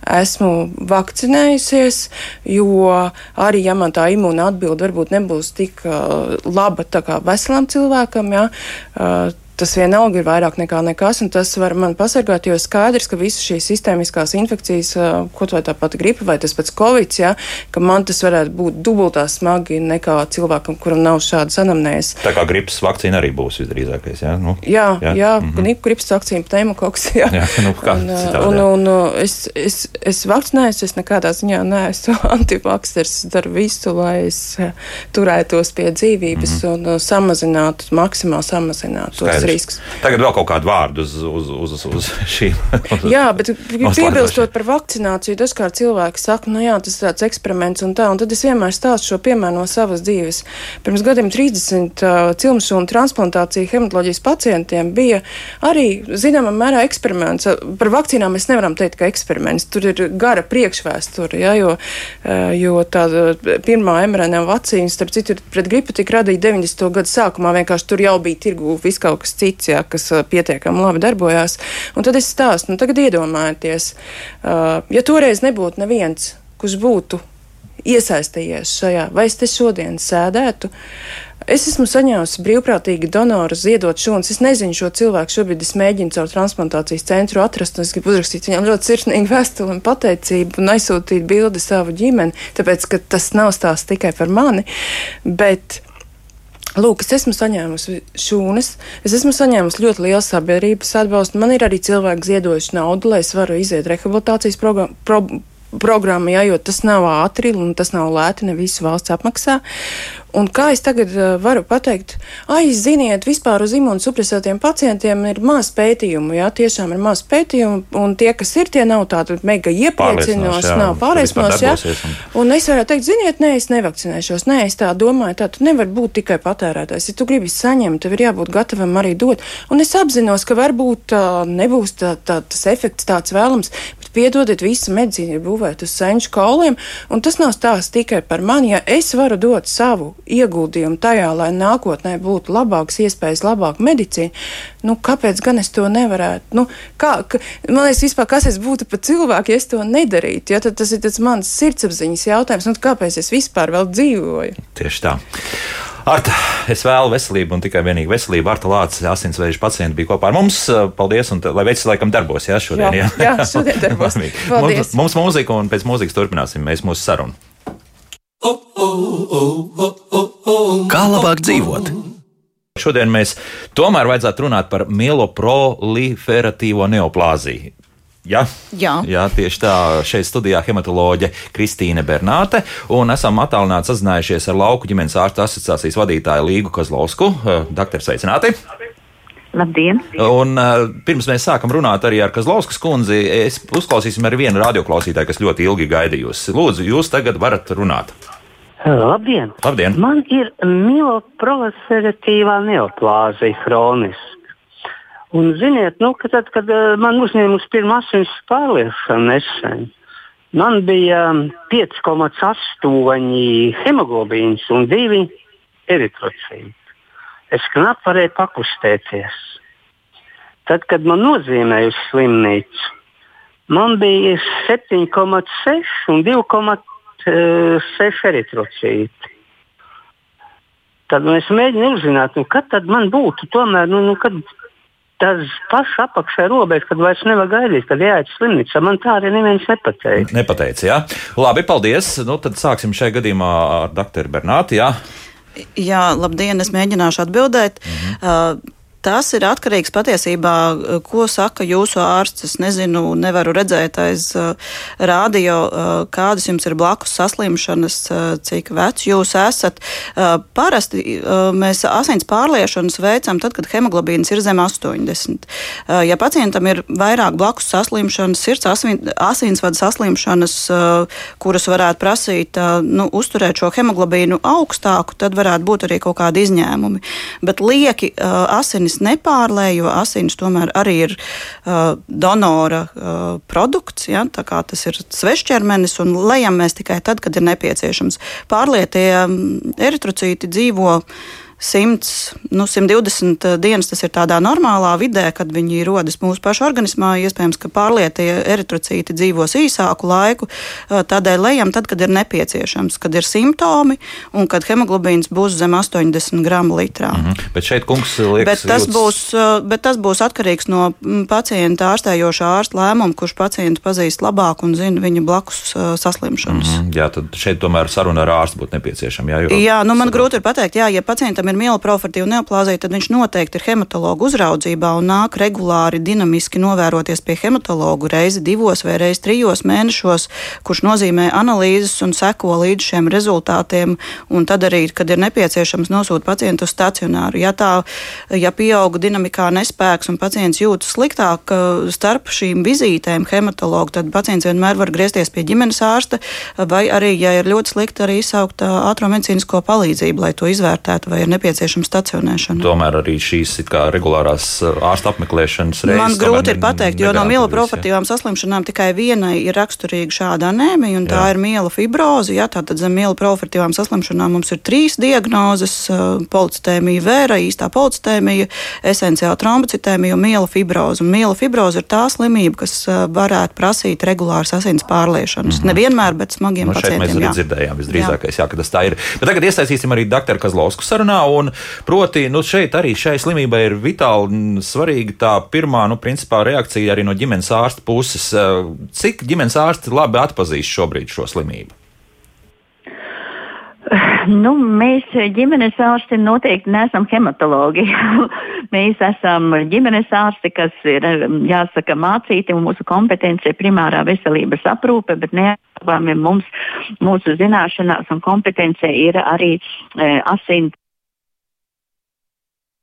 Speaker 3: esmu vakcinējusies, jo arī, ja man tā imūna atbilde varbūt nebūs tik uh, laba tā kā veselam cilvēkam, ja, uh, tas vienalga ir vairāk nekā nekas, un tas var man pasargāt, jo skaidrs, ka visas šīs sistēmiskās infekcijas, kaut vai tā pati gripa vai tas pats covid, ja, ka man tas varētu būt dubultā smagi nekā cilvēkam, kuram nav šādas anamnēs.
Speaker 1: Tā kā gripas vakcīna arī būs visdrīzākais, jā? Nu,
Speaker 3: jā, jā, jā mm -hmm. gripas vakcīna, pneumokoks, jā. jā nu, kā, un, citādi, un, un, un es, es, es vakcinējos, es nekādā ziņā neesmu antivaksters, daru visu, lai es turētos pie dzīvības mm -hmm. un samazinātu, maksimāli samazinātu tos risks.
Speaker 1: Tagad vēl kaut kādu vārdu uz, uz, uz, uz šīm.
Speaker 3: jā, bet piebilstot par vakcināciju, dažkārt cilvēki saka, nu jā, tas ir tāds eksperiments un tā, un tad es vienmēr stāstu šo piemēru no savas dzīves. Pirms gadiem 30 uh, cilmšūnu transplantācija hematoloģijas pacientiem bija arī, zināmā mērā, eksperiments. Par vakcīnām mēs nevaram teikt, ka eksperiments. Tur ir gara priekšvēsture, ja, jo, uh, jo tā pirmā mRNA vakcīna, starp citu, pret gripu tika radīta 90. gadu sākumā, vienkārši tur jau bija tirgu viss kaut kas cits, jā, kas pietiekami labi darbojās. Un tad es stāstu, nu tagad iedomājieties, ja toreiz nebūtu neviens, kurš būtu iesaistījies šajā, vai es te šodien sēdētu. Es esmu saņēmusi brīvprātīgi donoru ziedot šūnas. Es nezinu šo cilvēku. Šobrīd es mēģinu caur transplantācijas centru atrast, un es gribu uzrakstīt viņam ļoti sirsnīgu vēstuli un pateicību un aizsūtīt bildi savu ģimeni, tāpēc, ka tas nav stāsts tikai par mani. Bet Lūk, es esmu saņēmusi šūnas, es esmu saņēmusi ļoti lielu sabiedrības atbalstu. Man ir arī cilvēki ziedojuši naudu, lai es varu iziet rehabilitācijas programmu. Pro, programma, ja, jo tas nav ātri un tas nav lēti, ne visu valsts apmaksā. Un kā es tagad uh, varu pateikt, ai, ziniet, vispār uz imunosupresētiem pacientiem ir maz pētījumu, jā, tiešām ir maz pētījumu, un tie, kas ir, tie nav tādi mega iepriecinoši, nav pārliecinoši. Un... un es varētu teikt, ziniet, nē, es nevakcinēšos, nē, es tā domāju, tā tu nevar būt tikai patērētājs. Ja tu gribi saņemt, tev ir jābūt gatavam arī dot. Un es apzinos, ka varbūt uh, nebūs tā, tā, tas efekts tāds vēlams, piedodiet, visa medicīna ir būvēta uz senču kauliem, un tas nav stāsts tikai par mani. Ja es varu dot savu ieguldījumu tajā, lai nākotnē būtu labākas iespējas, labāka medicīna, nu, kāpēc gan es to nevarētu? Nu, kā, ka, man liekas, vispār, kas es būtu par cilvēku, ja es to nedarītu? Ja, tad tas ir mans sirdsapziņas jautājums, nu, kāpēc es vispār vēl dzīvoju?
Speaker 1: Tieši tā. Arta, es vēlu veselību un tikai vienīgi veselību. Arta Lācis, asinsvēža pacients, bija kopā ar mums. Paldies, un lai veids laikam darbos, jā, šodien.
Speaker 3: Jā, jā. jā šodien darbos.
Speaker 1: mums, mums mūzika, un pēc mūzikas turpināsim mēs mūsu sarunu. Kā labāk dzīvot? Šodien mēs tomēr vajadzētu runāt par mieloproliferatīvo neoplāziju. Ja?
Speaker 2: Jā.
Speaker 1: Jā, tieši tā. Šeit studijā hematoloģe Kristīne Bernāte. Un esam attālināti sazinājušies ar Lauku ģimenes ārstu asociācijas vadītāju Līgu Kozlovsku. Eh, doktor, sveicināti!
Speaker 5: Labdien!
Speaker 1: Un, uh, pirms mēs sākam runāt arī ar Kazlauskas kundzi, es uzklausīsim ar vienu radioklausītāju, kas ļoti ilgi gaidījusi. Lūdzu, jūs tagad varat runāt.
Speaker 5: Labdien!
Speaker 1: Labdien.
Speaker 5: Man ir mieloproliferatīvā neoplāzija hroniska. Un, ziniet, nu, ka tad, kad uh, man uzņēma pirmā asins pārliešana nesen, man bija 5,8 hemoglobīns un 2 eritrocīti es knapi varēju pakustēties. Tad, kad man nozīmēja uz slimnīcu, man bija 7,6 un seši eritrocīti. Tad nu, es mēģinu uzzināt, nu, kad man būtu tomēr, nu, nu, kad tas pašs apakšā robeža, kad vairs nevar gaidīt, kad jāiet slimnīcā. Man tā arī neviens nepateica.
Speaker 1: Nepateica, jā. Labi, paldies. Nu, tad sāksim šajā gadījumā ar doktoru Bernāti. Jā.
Speaker 2: Jā, labdien, es mēģināšu atbildēt. Mhm. Uh, Tas ir atkarīgs patiesībā, ko saka jūsu ārsts. Es nezinu, nevaru redzēt aiz uh, rādio, uh, kādas jums ir blakus saslimšanas, cik vecs jūs esat. Parasti mēs asins pārliešanas veicam tad, kad hemoglobīns ir zem 80. Uh, ja pacientam ir vairāk blakus saslimšanas, sirds asinsvadu saslimšanas, kuras varētu prasīt nu, uzturēt šo hemoglobīnu augstāku, tad varētu būt arī kaut kādi izņēmumi. Bet lieki asinis asinis nepārlēj, jo asinis tomēr arī ir uh, donora uh, produkts. Ja, tas ir svešķermenis, un lejam mēs tikai tad, kad ir nepieciešams. Pārlietie um, eritrocīti dzīvo 100, nu, 120 eh, dienas tas ir tādā normālā vidē, kad viņi rodas mūsu pašu organismā. Iespējams, ka pārlietie eritrocīti dzīvos īsāku laiku. Tādēļ lejam tad, kad ir nepieciešams, kad ir simptomi un kad hemoglobīns būs zem 80 gramu litrā. Mm
Speaker 1: -hmm. Bet šeit, kungs, liekas,
Speaker 2: bet tas, jūtas... būs, bet tas būs atkarīgs no mm, pacienta ārstējošā ārsta lēmuma, kurš pacientu pazīst labāk un zina viņa blakus saslimšanas. Mm
Speaker 1: -hmm. Jā, tad šeit tomēr saruna ar ārstu būtu nepieciešama. Jā,
Speaker 2: jo... jā nu man grūti ir pateikt, jā, ja pacientam ir mieloprofartīva neoplāzija, tad viņš noteikti ir hematologu uzraudzībā un nāk regulāri dinamiski novēroties pie hematologu reizi divos vai reizi trijos mēnešos, kurš nozīmē analīzes un seko līdz šiem rezultātiem, un tad arī, kad ir nepieciešams nosūt pacientu uz stacionāru. Ja tā, ja pieauga dinamikā nespēks un pacients jūtas sliktāk starp šīm vizītēm hematologu, tad pacients vienmēr var griezties pie ģimenes ārsta, vai arī, ja ir ļoti slikti, arī izsaukt ātrumedicīnisko palīdzību, lai to izvērtētu, vai ir nepieciešama stacionēšana.
Speaker 1: Tomēr arī šīs regulārās uh, ārsta apmeklēšanas reizes.
Speaker 2: Man grūti ir pateikt, jo no mieloprofatīvām saslimšanām tikai vienai ir raksturīga šāda anēmija, un jā. tā ir miela fibroze. Jā, tātad zem mieloprofatīvām saslimšanām mums ir trīs diagnozes uh, - policitēmija vēra, īstā policitēmija, esenciāla trombocitēmija un miela fibroze. Un miela fibroze ir tā slimība, kas uh, varētu prasīt regulāras asins pārliešanas. Mm -hmm. Nevienmēr, bet smagiem
Speaker 1: nu,
Speaker 2: pacientiem.
Speaker 1: Mēs arī dzirdējām visdrīzākais, jā. Jā, ka tas tā ir. Bet tagad iesaistīsim arī doktoru Kazlausku sarunā. Un, proti, nu, šeit arī šai slimībai ir vitāli svarīga tā pirmā, nu, principā reakcija arī no ģimenes ārsta puses. Cik ģimenes ārsti labi atpazīst šobrīd šo slimību?
Speaker 6: Nu, mēs ģimenes ārsti noteikti neesam hematologi. mēs esam ģimenes ārsti, kas ir, jāsaka, mācīti un mūsu kompetence ir primārā veselības aprūpe, bet neapšaubāmi mums, mūsu zināšanās un kompetence ir arī e, asins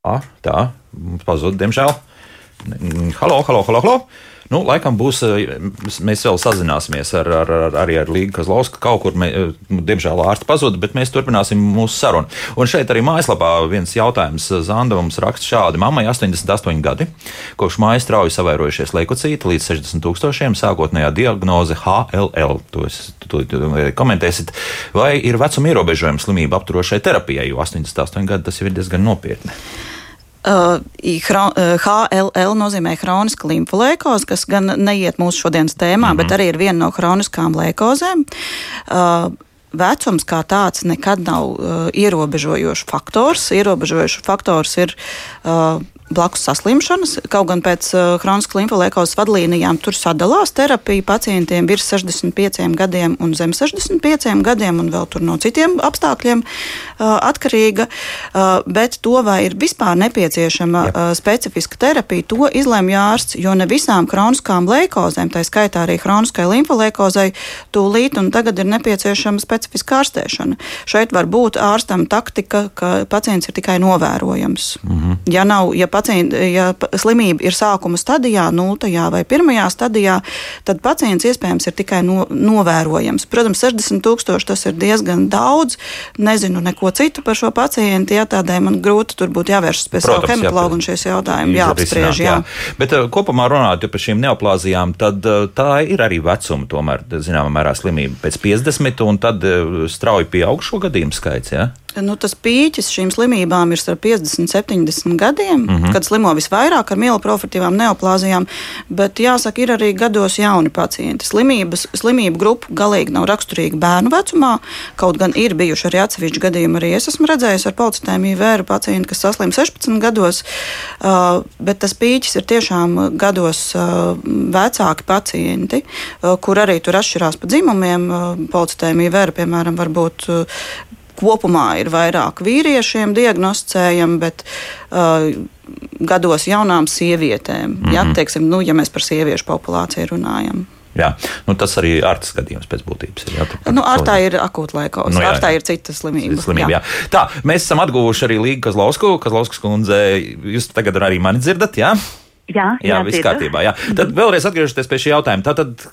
Speaker 1: Ah, tā, pazuda, diemžēl. Halo, halo, halo! halo. Nu, laikam būs, eh, mēs vēl sazināsimies ar, ar, ar, arī ar Līgu Kazlausku. Kaut kur, mē, eh, diemžēl, ārsts pazuda, bet mēs turpināsim mūsu sarunu. Un šeit arī mājaslapā viens jautājums Zanda mums raksta šādi. Mammai 88 gadi, kopš mājas strauji savairojušies leukocīti līdz 60 tūkstošiem, sākotnējā diagnoze HLL. To es tu, tu, komentēsit. Vai ir vecuma ierobežojuma slimība apturošai terapijai, jo 88 gadi tas jau ir diezgan nopietni.
Speaker 2: Uh, HLL nozīmē hroniska limfolēkoze, kas gan neiet mūsu šodienas tēmā, mm -hmm. bet arī ir viena no hroniskām lēkozēm. Uh, vecums kā tāds nekad nav uh, ierobežojošs faktors. Ierobežojošs faktors ir uh, blakus saslimšanas. Kaut gan pēc uh, chroniskas limfolēkozes vadlīnijām tur sadalās terapija pacientiem virs 65 gadiem un zem 65 gadiem, un vēl tur no citiem apstākļiem uh, atkarīga. Uh, bet to, vai ir vispār nepieciešama uh, specifiska terapija, to izlemj ārsts, jo ne visām chroniskām lēkozēm, tā skaitā arī chroniskai limfolēkozei, tūlīt un tagad ir nepieciešama specifiska ārstēšana. Šeit var būt ārstam taktika, ka pacients ir tikai novērojams. -hmm. Ja nav, ja pacienti, ja slimība ir sākuma stadijā, nultajā vai pirmajā stadijā, tad pacients iespējams ir tikai no, novērojams. Protams, 60 tūkstoši tas ir diezgan daudz. Nezinu neko citu par šo pacientu, ja tādēļ man grūti tur būtu jāvēršas pie savu hematologu un šīs jautājumu jāapspriež. Jā.
Speaker 1: Jā. Bet eh, kopumā runājot par šīm neoplāzijām, tad eh, tā ir arī vecuma tomēr, zināmā mērā, slimība pēc 50, un tad eh, strauji pieaug šo gadījumu skaits. Ja?
Speaker 2: Nu, tas pīķis šīm slimībām ir starp 50 un 70 gadiem, mm -hmm. kad slimo visvairāk ar mieloprofitīvām neoplāzijām, bet jāsaka, ir arī gados jauni pacienti. Slimības, slimību grupa galīgi nav raksturīga bērnu vecumā, kaut gan ir bijuši arī atsevišķi gadījumi. Arī es esmu redzējis ar policitēmiju vēru pacientu, kas saslim 16 gados, uh, bet tas pīķis ir tiešām gados uh, vecāki pacienti, uh, kur arī tur atšķirās pa dzimumiem. Policitēmija vēra, piemēram, var būt kopumā ir vairāk vīriešiem diagnosticējami, bet uh, gados jaunām sievietēm. Mm -hmm. ja, teiksim, nu, ja mēs par sieviešu populāciju runājam.
Speaker 1: Jā, nu, tas arī ir ārtas gadījums pēc būtības. Ir, jā,
Speaker 2: nu, ārtā ir akūta laikos, nu, jā, ārtā ir cita slimība.
Speaker 1: slimība jā. Jā. Tā, mēs esam atguvuši arī Līgu Kazlausku. Kazlauskas kundze, jūs tagad arī mani dzirdat, jā?
Speaker 6: Jā,
Speaker 1: jā, jā viss kārtībā. Jā. Tad vēlreiz atgriežoties pie šī jautājuma. Tātad,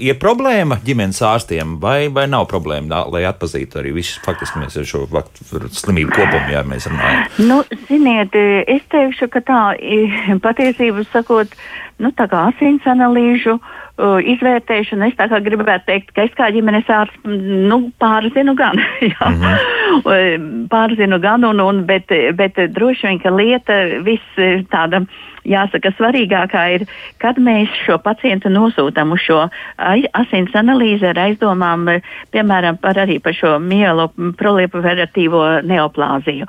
Speaker 1: ir problēma ģimenes ārstiem, vai, vai nav problēma, lai atpazītu arī visus faktiski mēs ar šo slimību kopumu, ja mēs runājam?
Speaker 6: Nu, ziniet, es teikšu, ka tā patiesību sakot, nu, tā kā asins analīžu uh, izvērtēšana, es tā kā gribētu teikt, ka es kā ģimenes ārsts, nu, pārzinu gan, jā, mm -hmm. pārzinu gan, un, un, bet, bet droši vien, ka lieta viss tāda jāsaka, svarīgākā ir, kad mēs šo pacientu nosūtām uz šo asins analīzi ar aizdomām, piemēram, par arī par šo mielo proliferatīvo neoplāziju.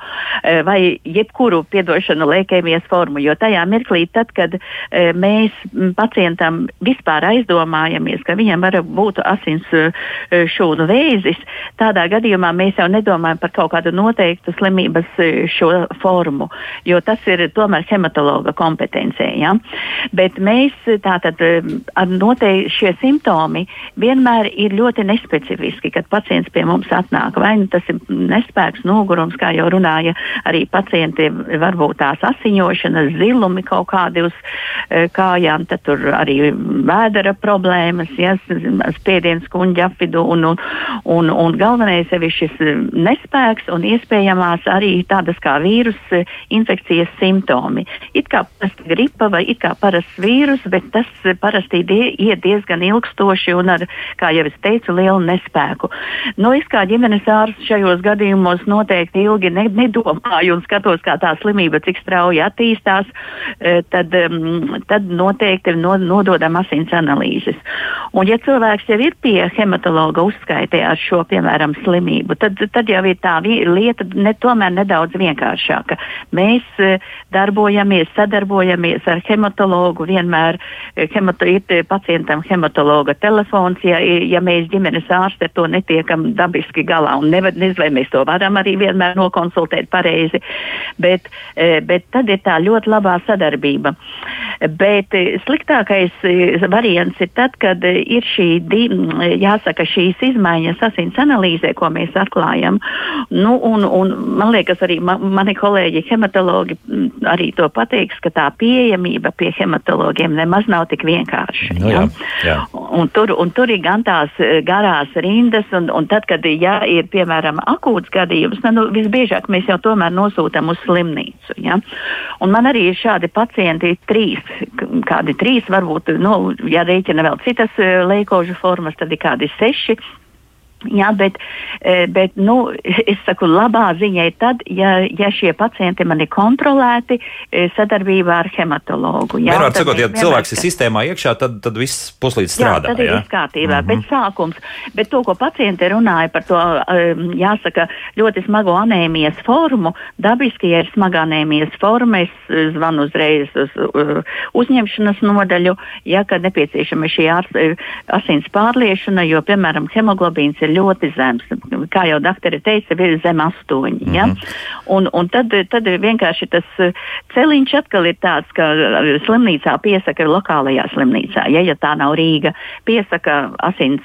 Speaker 6: Vai jebkuru piedošanu lēkēmies formu, jo tajā mirklī, tad, kad mēs pacientam vispār aizdomājamies, ka viņam var būt asins šūnu vēzis, tādā gadījumā mēs jau nedomājam par kaut kādu noteiktu slimības šo formu, jo tas ir tomēr hematologa kompetence kompetencē. Ja? Bet mēs tātad noteikti šie simptomi vienmēr ir ļoti nespecifiski, kad pacients pie mums atnāk. Vai nu tas ir nespēks, nogurums, kā jau runāja arī pacienti, varbūt tās asiņošanas, zilumi kaut kādi uz e, kājām, tad tur arī vēdera problēmas, ja, spiediens kuņģa apvidu un, un, un, un galvenais ir šis nespēks un iespējamās arī tādas kā vīrus infekcijas simptomi. It kā parasta gripa vai it kā parasts vīrus, bet tas parasti die, iet diezgan ilgstoši un ar, kā jau es teicu, lielu nespēku. Nu, es kā ģimenes ārsts šajos gadījumos noteikti ilgi ne, nedomāju un skatos, kā tā slimība cik strauji attīstās, e, tad, tad noteikti no, nododam asins analīzes. Un ja cilvēks jau ir pie hematologa uzskaitē ar šo, piemēram, slimību, tad, tad jau ir tā lieta ne, tomēr nedaudz vienkāršāka. Mēs e, darbojamies, sadarbojamies ar hematologu. Vienmēr eh, hemato, ir eh, pacientam hematologa telefons, ja, ja mēs ģimenes ārste to netiekam dabiski galā. Un nevar, nezinu, vai mēs to varam arī vienmēr nokonsultēt pareizi, bet, bet tad ir tā ļoti labā sadarbība. Bet sliktākais variants ir tad, kad ir šī, jāsaka, šīs izmaiņas asins analīzē, ko mēs atklājam. Nu, un, un man liekas, arī ma, mani kolēģi hematologi arī to pateiks, ka tā pieejamība pie hematologiem nemaz nav tik vienkārša.
Speaker 1: Nu, jā, jā.
Speaker 6: Un, tur, un tur ir gan tās eh, garās rindas, un, un tad, kad ja ir piemēram akūts gadījums, nu, visbiežāk mēs jau tomēr nosūtām uz slimnīcu. Ja? Un man arī ir šādi pacienti, trīs, kādi trīs, varbūt, nu, ja rēķina vēl citas eh, leikožu formas, tad ir kādi seši Jā, bet, e, bet nu, es saku, labā ziņa ir tad, ja, ja šie pacienti man ir kontrolēti e, sadarbībā ar hematologu. Jā,
Speaker 1: Vienmēr sakot, ja cilvēks ir sistēmā iekšā, tad, tad viss puslīdz strādā.
Speaker 6: Jā, tad ir viss kārtībā, mm -hmm. bet sākums. Bet to, ko pacienti runāja par to, e, jāsaka, ļoti smago anēmijas formu, dabiski, ja ir smaga anēmijas forma, es zvanu uzreiz uz uzņemšanas nodaļu, ja, kad nepieciešama šī asins pārliešana, jo, piemēram, hemoglobīns ir ļoti zems. Kā jau doktori teica, ir zem astoņi. Ja? Mm -hmm. un, un tad, tad vienkārši tas uh, celiņš atkal ir tāds, ka uh, slimnīcā piesaka lokālajā slimnīcā. Ja, ja tā nav Rīga, piesaka asins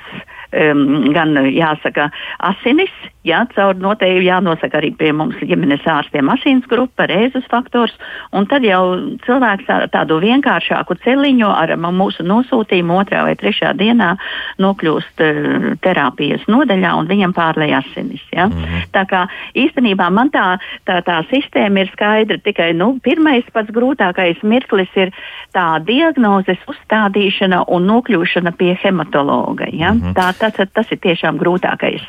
Speaker 6: um, gan jāsaka asinis, jā, caur noteikti jānosaka arī pie mums ģimenes ārstiem asins grupa, rēzus faktors, un tad jau cilvēks tādu vienkāršāku celiņu ar mūsu nosūtījumu otrā vai trešā dienā nokļūst uh, terapijas nodaļā un viņam pārlēj asinis. Ja? Mm -hmm. Tā kā īstenībā man tā, tā, tā sistēma ir skaidra, tikai nu, pirmais pats grūtākais mirklis ir tā diagnozes uzstādīšana un nokļūšana pie hematologa. Ja? Mm -hmm. tā, tas, tas ir tiešām grūtākais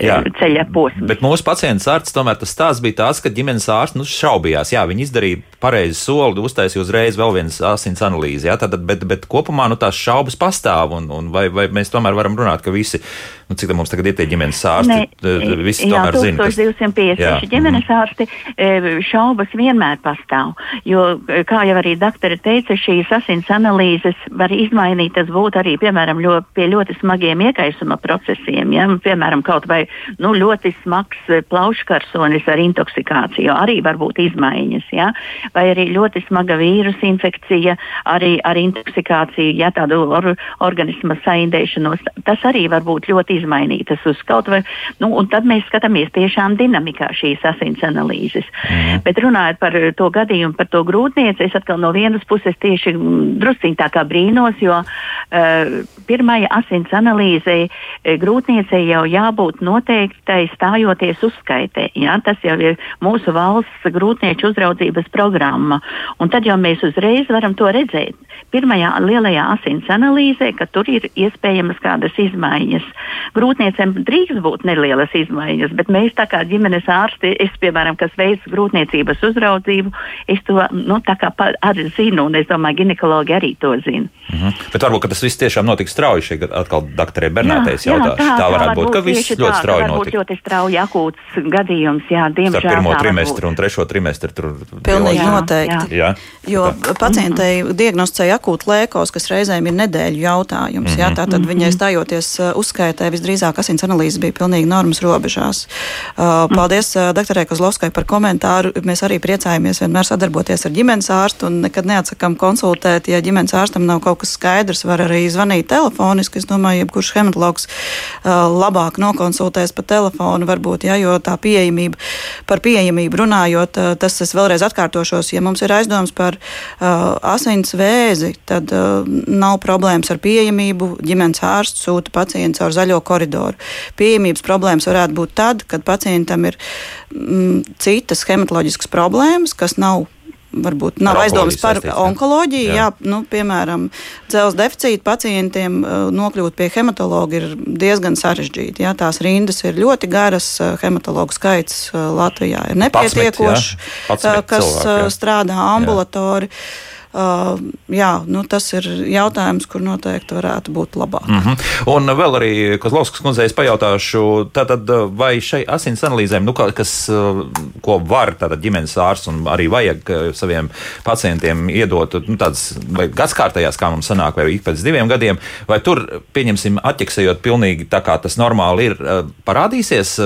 Speaker 6: Jā. ceļa posms.
Speaker 1: Bet mūsu pacients ārsts tomēr tas stāsts bija tāds, ka ģimenes ārsts nu, šaubījās. Jā, viņi izdarīja pareizi soli, uztaisīja uzreiz vēl vienas asins analīzi. Jā, tad, bet, bet kopumā nu, tās šaubas pastāv. Un, un vai, vai mēs tomēr varam runāt, ka visi, nu, cik mums tagad ir tie ģimenes ārsti,
Speaker 6: Ne,
Speaker 1: visi
Speaker 6: jā,
Speaker 1: tomēr zina. kas-
Speaker 6: 1256
Speaker 1: Jā,
Speaker 6: ģimenes ārsti e, šaubas vienmēr pastāv. Jo, e, kā jau arī doktori teica, šīs asins analīzes var izmainīt. Tas būtu arī, piemēram, ļo, pie ļoti smagiem iekaisuma procesiem. Ja? Piemēram, kaut vai nu, ļoti smags e, plauškarsonis ar intoksikāciju arī var būt izmaiņas. Ja? Vai arī ļoti smaga vīrusu infekcija arī ar intoksikāciju, ja tādu or, organisma saindēšanos. Tas arī var būt ļoti izmainītas uz kaut vai. Nu, un tad mēs skatāmies tiešām dinamikā šīs asins analīzes. Mm. Bet runājot par to gadījumu, par to grūtnieci, es atkal no vienas puses tieši drusciņ tā kā brīnos, jo uh, pirmajai asins analīzei eh, grūtniecei jau jābūt noteiktai stājoties uzskaitē. Ja? Tas jau ir mūsu valsts grūtnieču uzraudzības programma. Un tad jau mēs uzreiz varam to redzēt. Pirmajā lielajā asins analīzē, ka tur ir iespējamas kādas izmaiņas. Grūtniecēm drīkst būt nelielas izmaiņas, bet mēs tā kā ģimenes ārsti, es, piemēram, kas veids grūtniecības uzraudzību, es to nu, tā kā pa- arī zinu, un es domāju, ginekologi arī to zina.
Speaker 1: Mhm. Bet varbūt ka tas viss tiešām notiks strauji. Šeit atkal doktorai Bernātei jautā.
Speaker 6: tā,
Speaker 1: tā varētu būt, ka
Speaker 6: tieši
Speaker 1: viss ļoti strauji
Speaker 6: ka varbūt
Speaker 1: notiks.
Speaker 6: ļoti strauji akūts gadījums, jā,
Speaker 1: Starp
Speaker 6: diemžēl.
Speaker 1: pirmo
Speaker 6: tā var
Speaker 1: trimestru
Speaker 6: būt.
Speaker 1: un trešo trimestru tur
Speaker 2: Pilnīgi
Speaker 6: Jā,
Speaker 2: noteikti.
Speaker 1: Jā.
Speaker 2: Jo pacientei diagnosticēja akūtu lēkos, kas reizēm ir nedēļu jautājums. Mm -hmm. jā, tātad viņai stājoties uh, uzskaitē, visdrīzāk asins analīzes bija pilnīgi normas robežās. Uh, paldies uh, doktorai Kozlovskai par komentāru. Mēs arī priecājamies vienmēr sadarboties ar ģimenes ārstu un nekad neatsakām konsultēt. Ja ģimenes ārstam nav kaut kas skaidrs, var arī zvanīt telefoniski. Es domāju, jebkurš hematologs uh, labāk nokonsultēs pa telefonu, varbūt, ja, jo tā pieejamība, par pieejamību runājot, uh, tas es vēlreiz atkārtošos, ja mums ir aizdoms par uh, asins vēzi, tad uh, nav problēmas ar pieejamību. Ģimenes ārsts sūta pacientu caur zaļo koridoru. Pieejamības problēmas varētu būt tad, kad pacientam ir mm, citas hematoloģiskas problēmas, kas nav varbūt nav
Speaker 1: Ar
Speaker 2: aizdomas par
Speaker 1: saistīts, jā.
Speaker 2: onkoloģiju.
Speaker 1: Jā.
Speaker 2: Jā. Jā, nu, piemēram, dzelzceļa deficīta pacientiem uh, nokļūt pie hematologa ir diezgan sarežģīti. Jā, tās rindas ir ļoti garas. uh, Hematologu skaits uh, Latvijā ir nepietiekošs,
Speaker 1: jā. 11
Speaker 2: kas
Speaker 1: cilvēki, jā.
Speaker 2: strādā ambulatori. Uh, jā, nu, tas ir jautājums, kur noteikti varētu būt labāk.
Speaker 1: Mm -hmm. Un vēl arī Kozlovskas kundzei es pajautāšu, tātad, vai šai asins analīzēm, nu, kas, ko var tātad ģimenes ārsts un arī vajag saviem pacientiem iedot, nu, tādas gadskārtējās, kā mums sanāk, vai ik pēc diviem gadiem, vai tur, pieņemsim, atķeksējot pilnīgi tā kā tas normāli ir, parādīsies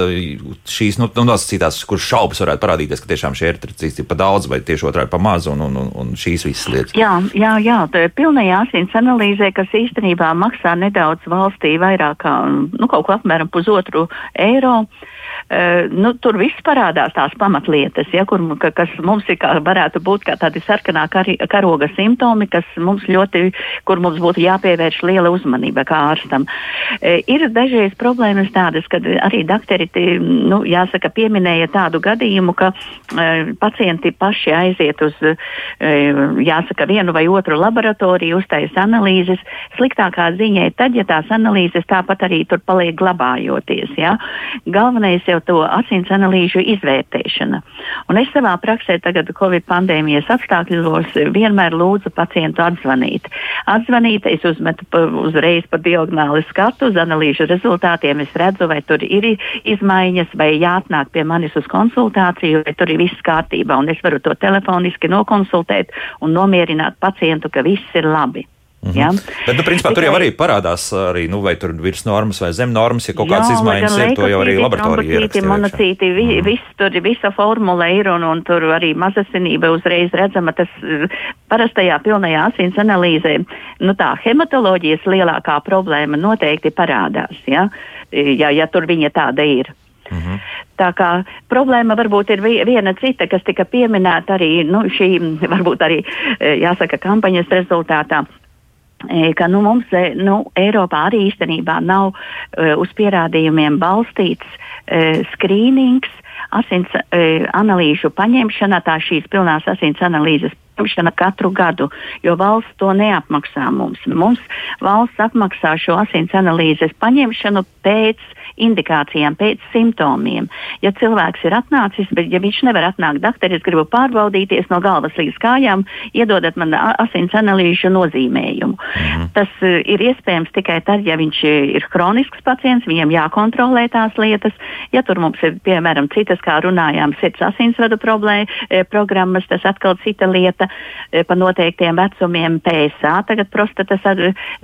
Speaker 1: šīs, nu, nu nosacītās, kur šaubas varētu parādīties, ka tiešām šie ir pa daudz vai tieši otrādi pa maz un, un, un šīs visas lietas.
Speaker 6: Jā, jā, jā ir pilnajā asins analīzē, kas īstenībā maksā nedaudz valstī vairāk kā nu, kaut ko apmēram pusotru eiro. Uh, nu, tur viss parādās tās pamatlietas, ja, kur, ka, kas mums ir, kā, varētu būt kā tādi sarkanā kari, karoga simptomi, kas mums ļoti, kur mums būtu jāpievērš liela uzmanība kā ārstam. Uh, ir dažreiz problēmas tādas, kad arī doktori, ti, nu, jāsaka, pieminēja tādu gadījumu, ka uh, pacienti paši aiziet uz, uh, jāsaka, vienu vai otru laboratoriju, uztaisa analīzes. Sliktākā ziņa ir tad, ja tās analīzes tāpat arī tur paliek glabājoties. Ja? Galvenais jau to asins analīžu izvērtēšana. Un es savā praksē tagad Covid pandēmijas apstākļos vienmēr lūdzu pacientu atzvanīt. Atzvanīt, es uzmetu pa, uzreiz pa diagonāli skatu uz analīžu rezultātiem. Es redzu, vai tur ir izmaiņas, vai jāatnāk pie manis uz konsultāciju, vai tur ir viss kārtībā. Un es varu to telefoniski nokonsultēt un nomierināt pacientu, ka viss ir labi.
Speaker 1: Mhm.
Speaker 6: Ja?
Speaker 1: Bet, nu, principā, tur jau
Speaker 6: Tikai-
Speaker 1: arī parādās, arī, nu, vai tur ir virs normas vai zem normas, ja kaut kādas izmaiņas ir, to jau arī laboratorija ieraksta.
Speaker 6: monocīti, vi, mm. viss tur ir, visa formula ir un, un tur arī mazasinība uzreiz redzama. Tas eh, parastajā pilnajā asins analīzē, nu tā hematoloģijas lielākā problēma noteikti parādās, ja, ja, ja tur viņa tāda ir.
Speaker 1: Mm -hmm.
Speaker 6: Tā kā problēma varbūt ir vi- viena cita, kas tika pieminēta arī nu, šī, varbūt arī, eh, jāsaka, kampaņas rezultātā. Ka nu, mums nu, Eiropā arī īstenībā nav uh, uz pierādījumiem balstīts uh, skrīnings, asins uh, analīžu paņemšana, tā šīs pilnās asins analīzes ņemšana katru gadu, jo valsts to neapmaksā mums. Mums valsts apmaksā šo asins analīzes paņemšanu pēc indikācijām, pēc simptomiem. Ja cilvēks ir atnācis, bet ja viņš nevar atnākt, doktor, es gribu pārbaudīties no galvas līdz kājām, iedodat man asins analīžu nozīmējumu. Mhm. Tas uh, ir iespējams tikai tad, ja viņš ir kronisks pacients, viņam jākontrolē tās lietas. Ja tur mums ir, piemēram, citas, kā runājām, sirds asinsvadu problēma, e, programmas, tas atkal cita lieta e, pa noteiktiem vecumiem, PSA, tagad prostatas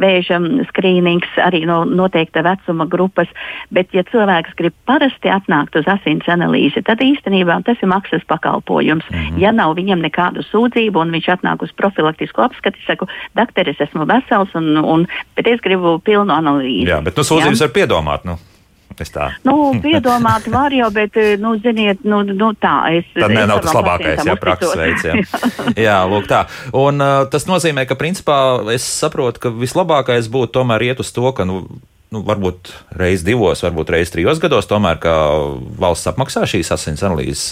Speaker 6: vēža skrīnings arī no noteikta vecuma grupas. Bet Bet, ja cilvēks grib parasti atnākt uz asins analīzi, tad īstenībā tas ir maksas pakalpojums. Mm -hmm. Ja nav viņam nekādu sūdzību un viņš atnāk uz profilaktisku apskati, saku, doktor, es esmu vesels, un, un, bet es gribu pilnu analīzi.
Speaker 1: Jā, bet nu, sūdzības var piedomāt. Nu. Es tā.
Speaker 6: Nu, piedomāt var jau, bet, nu, ziniet, nu, nu tā. Es,
Speaker 1: Tad ne, nav tas labākais, jā, prakses veids. Jā. jā, lūk tā. Un uh, tas nozīmē, ka, principā, es saprotu, ka vislabākais būtu tomēr iet uz to, ka, nu, nu, varbūt reizes divos, varbūt reizes trijos gados, tomēr valsts apmaksā šīs asins analīzes.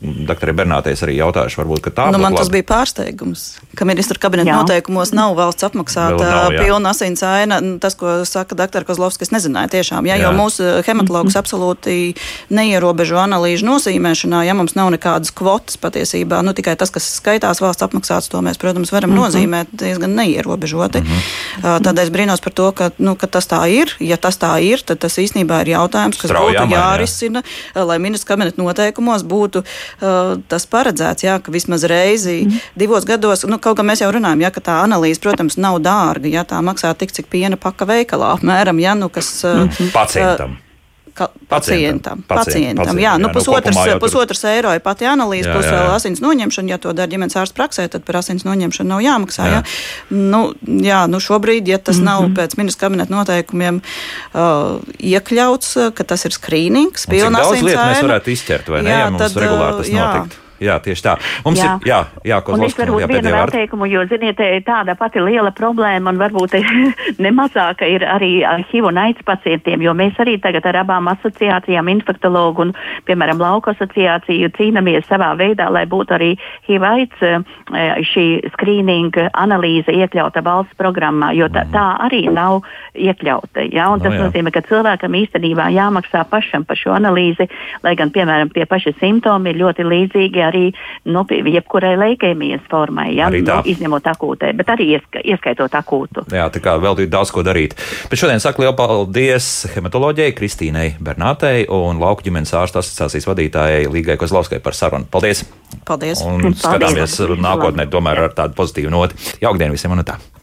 Speaker 1: Doktorai Bernātei arī jautājuši, varbūt tā
Speaker 2: nu, man
Speaker 1: labi.
Speaker 2: tas bija pārsteigums, ka ministra kabineta noteikumos nav valsts apmaksāta pilna asins aina. Nu, tas, ko saka dr. Kozlovskis, nezināja tiešām. Ja, jā. Jo mūsu hematologs absolūti neierobežo analīžu nozīmēšanā, ja mums nav nekādas kvotas patiesībā. Nu, tikai tas, kas skaitās valsts apmaksāts, to mēs, protams, varam mm -hmm. nozīmēt diezgan neierobežoti. Mm -hmm. Tādēļ es brīnos par to, ka, nu, ka tas tā ir ja tas tā ir, tad tas īstenībā ir jautājums, kas Straujā būtu jārisina, jā. lai ministra kabineta noteikumos būtu uh, tas paredzēts, jā, ka vismaz reizi mm. divos gados, nu, kaut kā mēs jau runājam, jā, ka tā analīze, protams, nav dārga, ja tā maksā tik, cik piena paka veikalā, apmēram, ja, nu, kas. Uh,
Speaker 1: mm. Pacientam. Uh,
Speaker 2: pacientam. Pacientam, pacientam, pacientam jā, jā, nu, jā, pusotrs, nu, pusotrs eiro ir pati analīze, jā, plus jā, vēl asins noņemšana. Ja to dara ģimenes ārsts praksē, tad par asins noņemšanu nav jāmaksā. Jā. Jā. Nu, jā, nu šobrīd, ja tas mm -hmm. nav mhm. pēc ministra kabineta noteikumiem uh, iekļauts, ka tas ir skrīnings,
Speaker 1: pilna asins. Daudz lietu mēs varētu izķert, vai ne, jā, ja mums tad, regulāri tas jā. notiktu. Jā, tieši tā. Mums jā. ir jā, jā, ko
Speaker 6: es varbūt vienu vēl teikumu, jo, ziniet, tāda pati liela problēma un varbūt nemazāka ir arī ar HIV un AIDS pacientiem, jo mēs arī tagad ar abām asociācijām, infektologu un, piemēram, lauku asociāciju cīnāmies savā veidā, lai būtu arī HIV AIDS eh, šī skrīninga analīze iekļauta valsts programmā, jo tā, tā arī nav iekļauta. Ja? Un tas no, jā. nozīmē, ka cilvēkam īstenībā jāmaksā pašam par šo analīzi, lai gan, piemēram, tie paši simptomi ir ļoti līdzīgi arī nu, jebkurai leikēmijas formai, ja, nu, izņemot akūtē, bet arī ieska, ieskaitot akūtu.
Speaker 1: Jā, tā kā vēl ir daudz ko darīt. Bet šodien saku lielu paldies hematoloģijai Kristīnai Bernātei un lauku ģimenes ārsta asociācijas vadītājai Līgai Kozlovskai par sarunu. Paldies!
Speaker 2: Paldies!
Speaker 1: Un skatāmies Paldies. nākotnē tomēr ar tādu pozitīvu noti. Jaukdien visiem un tā!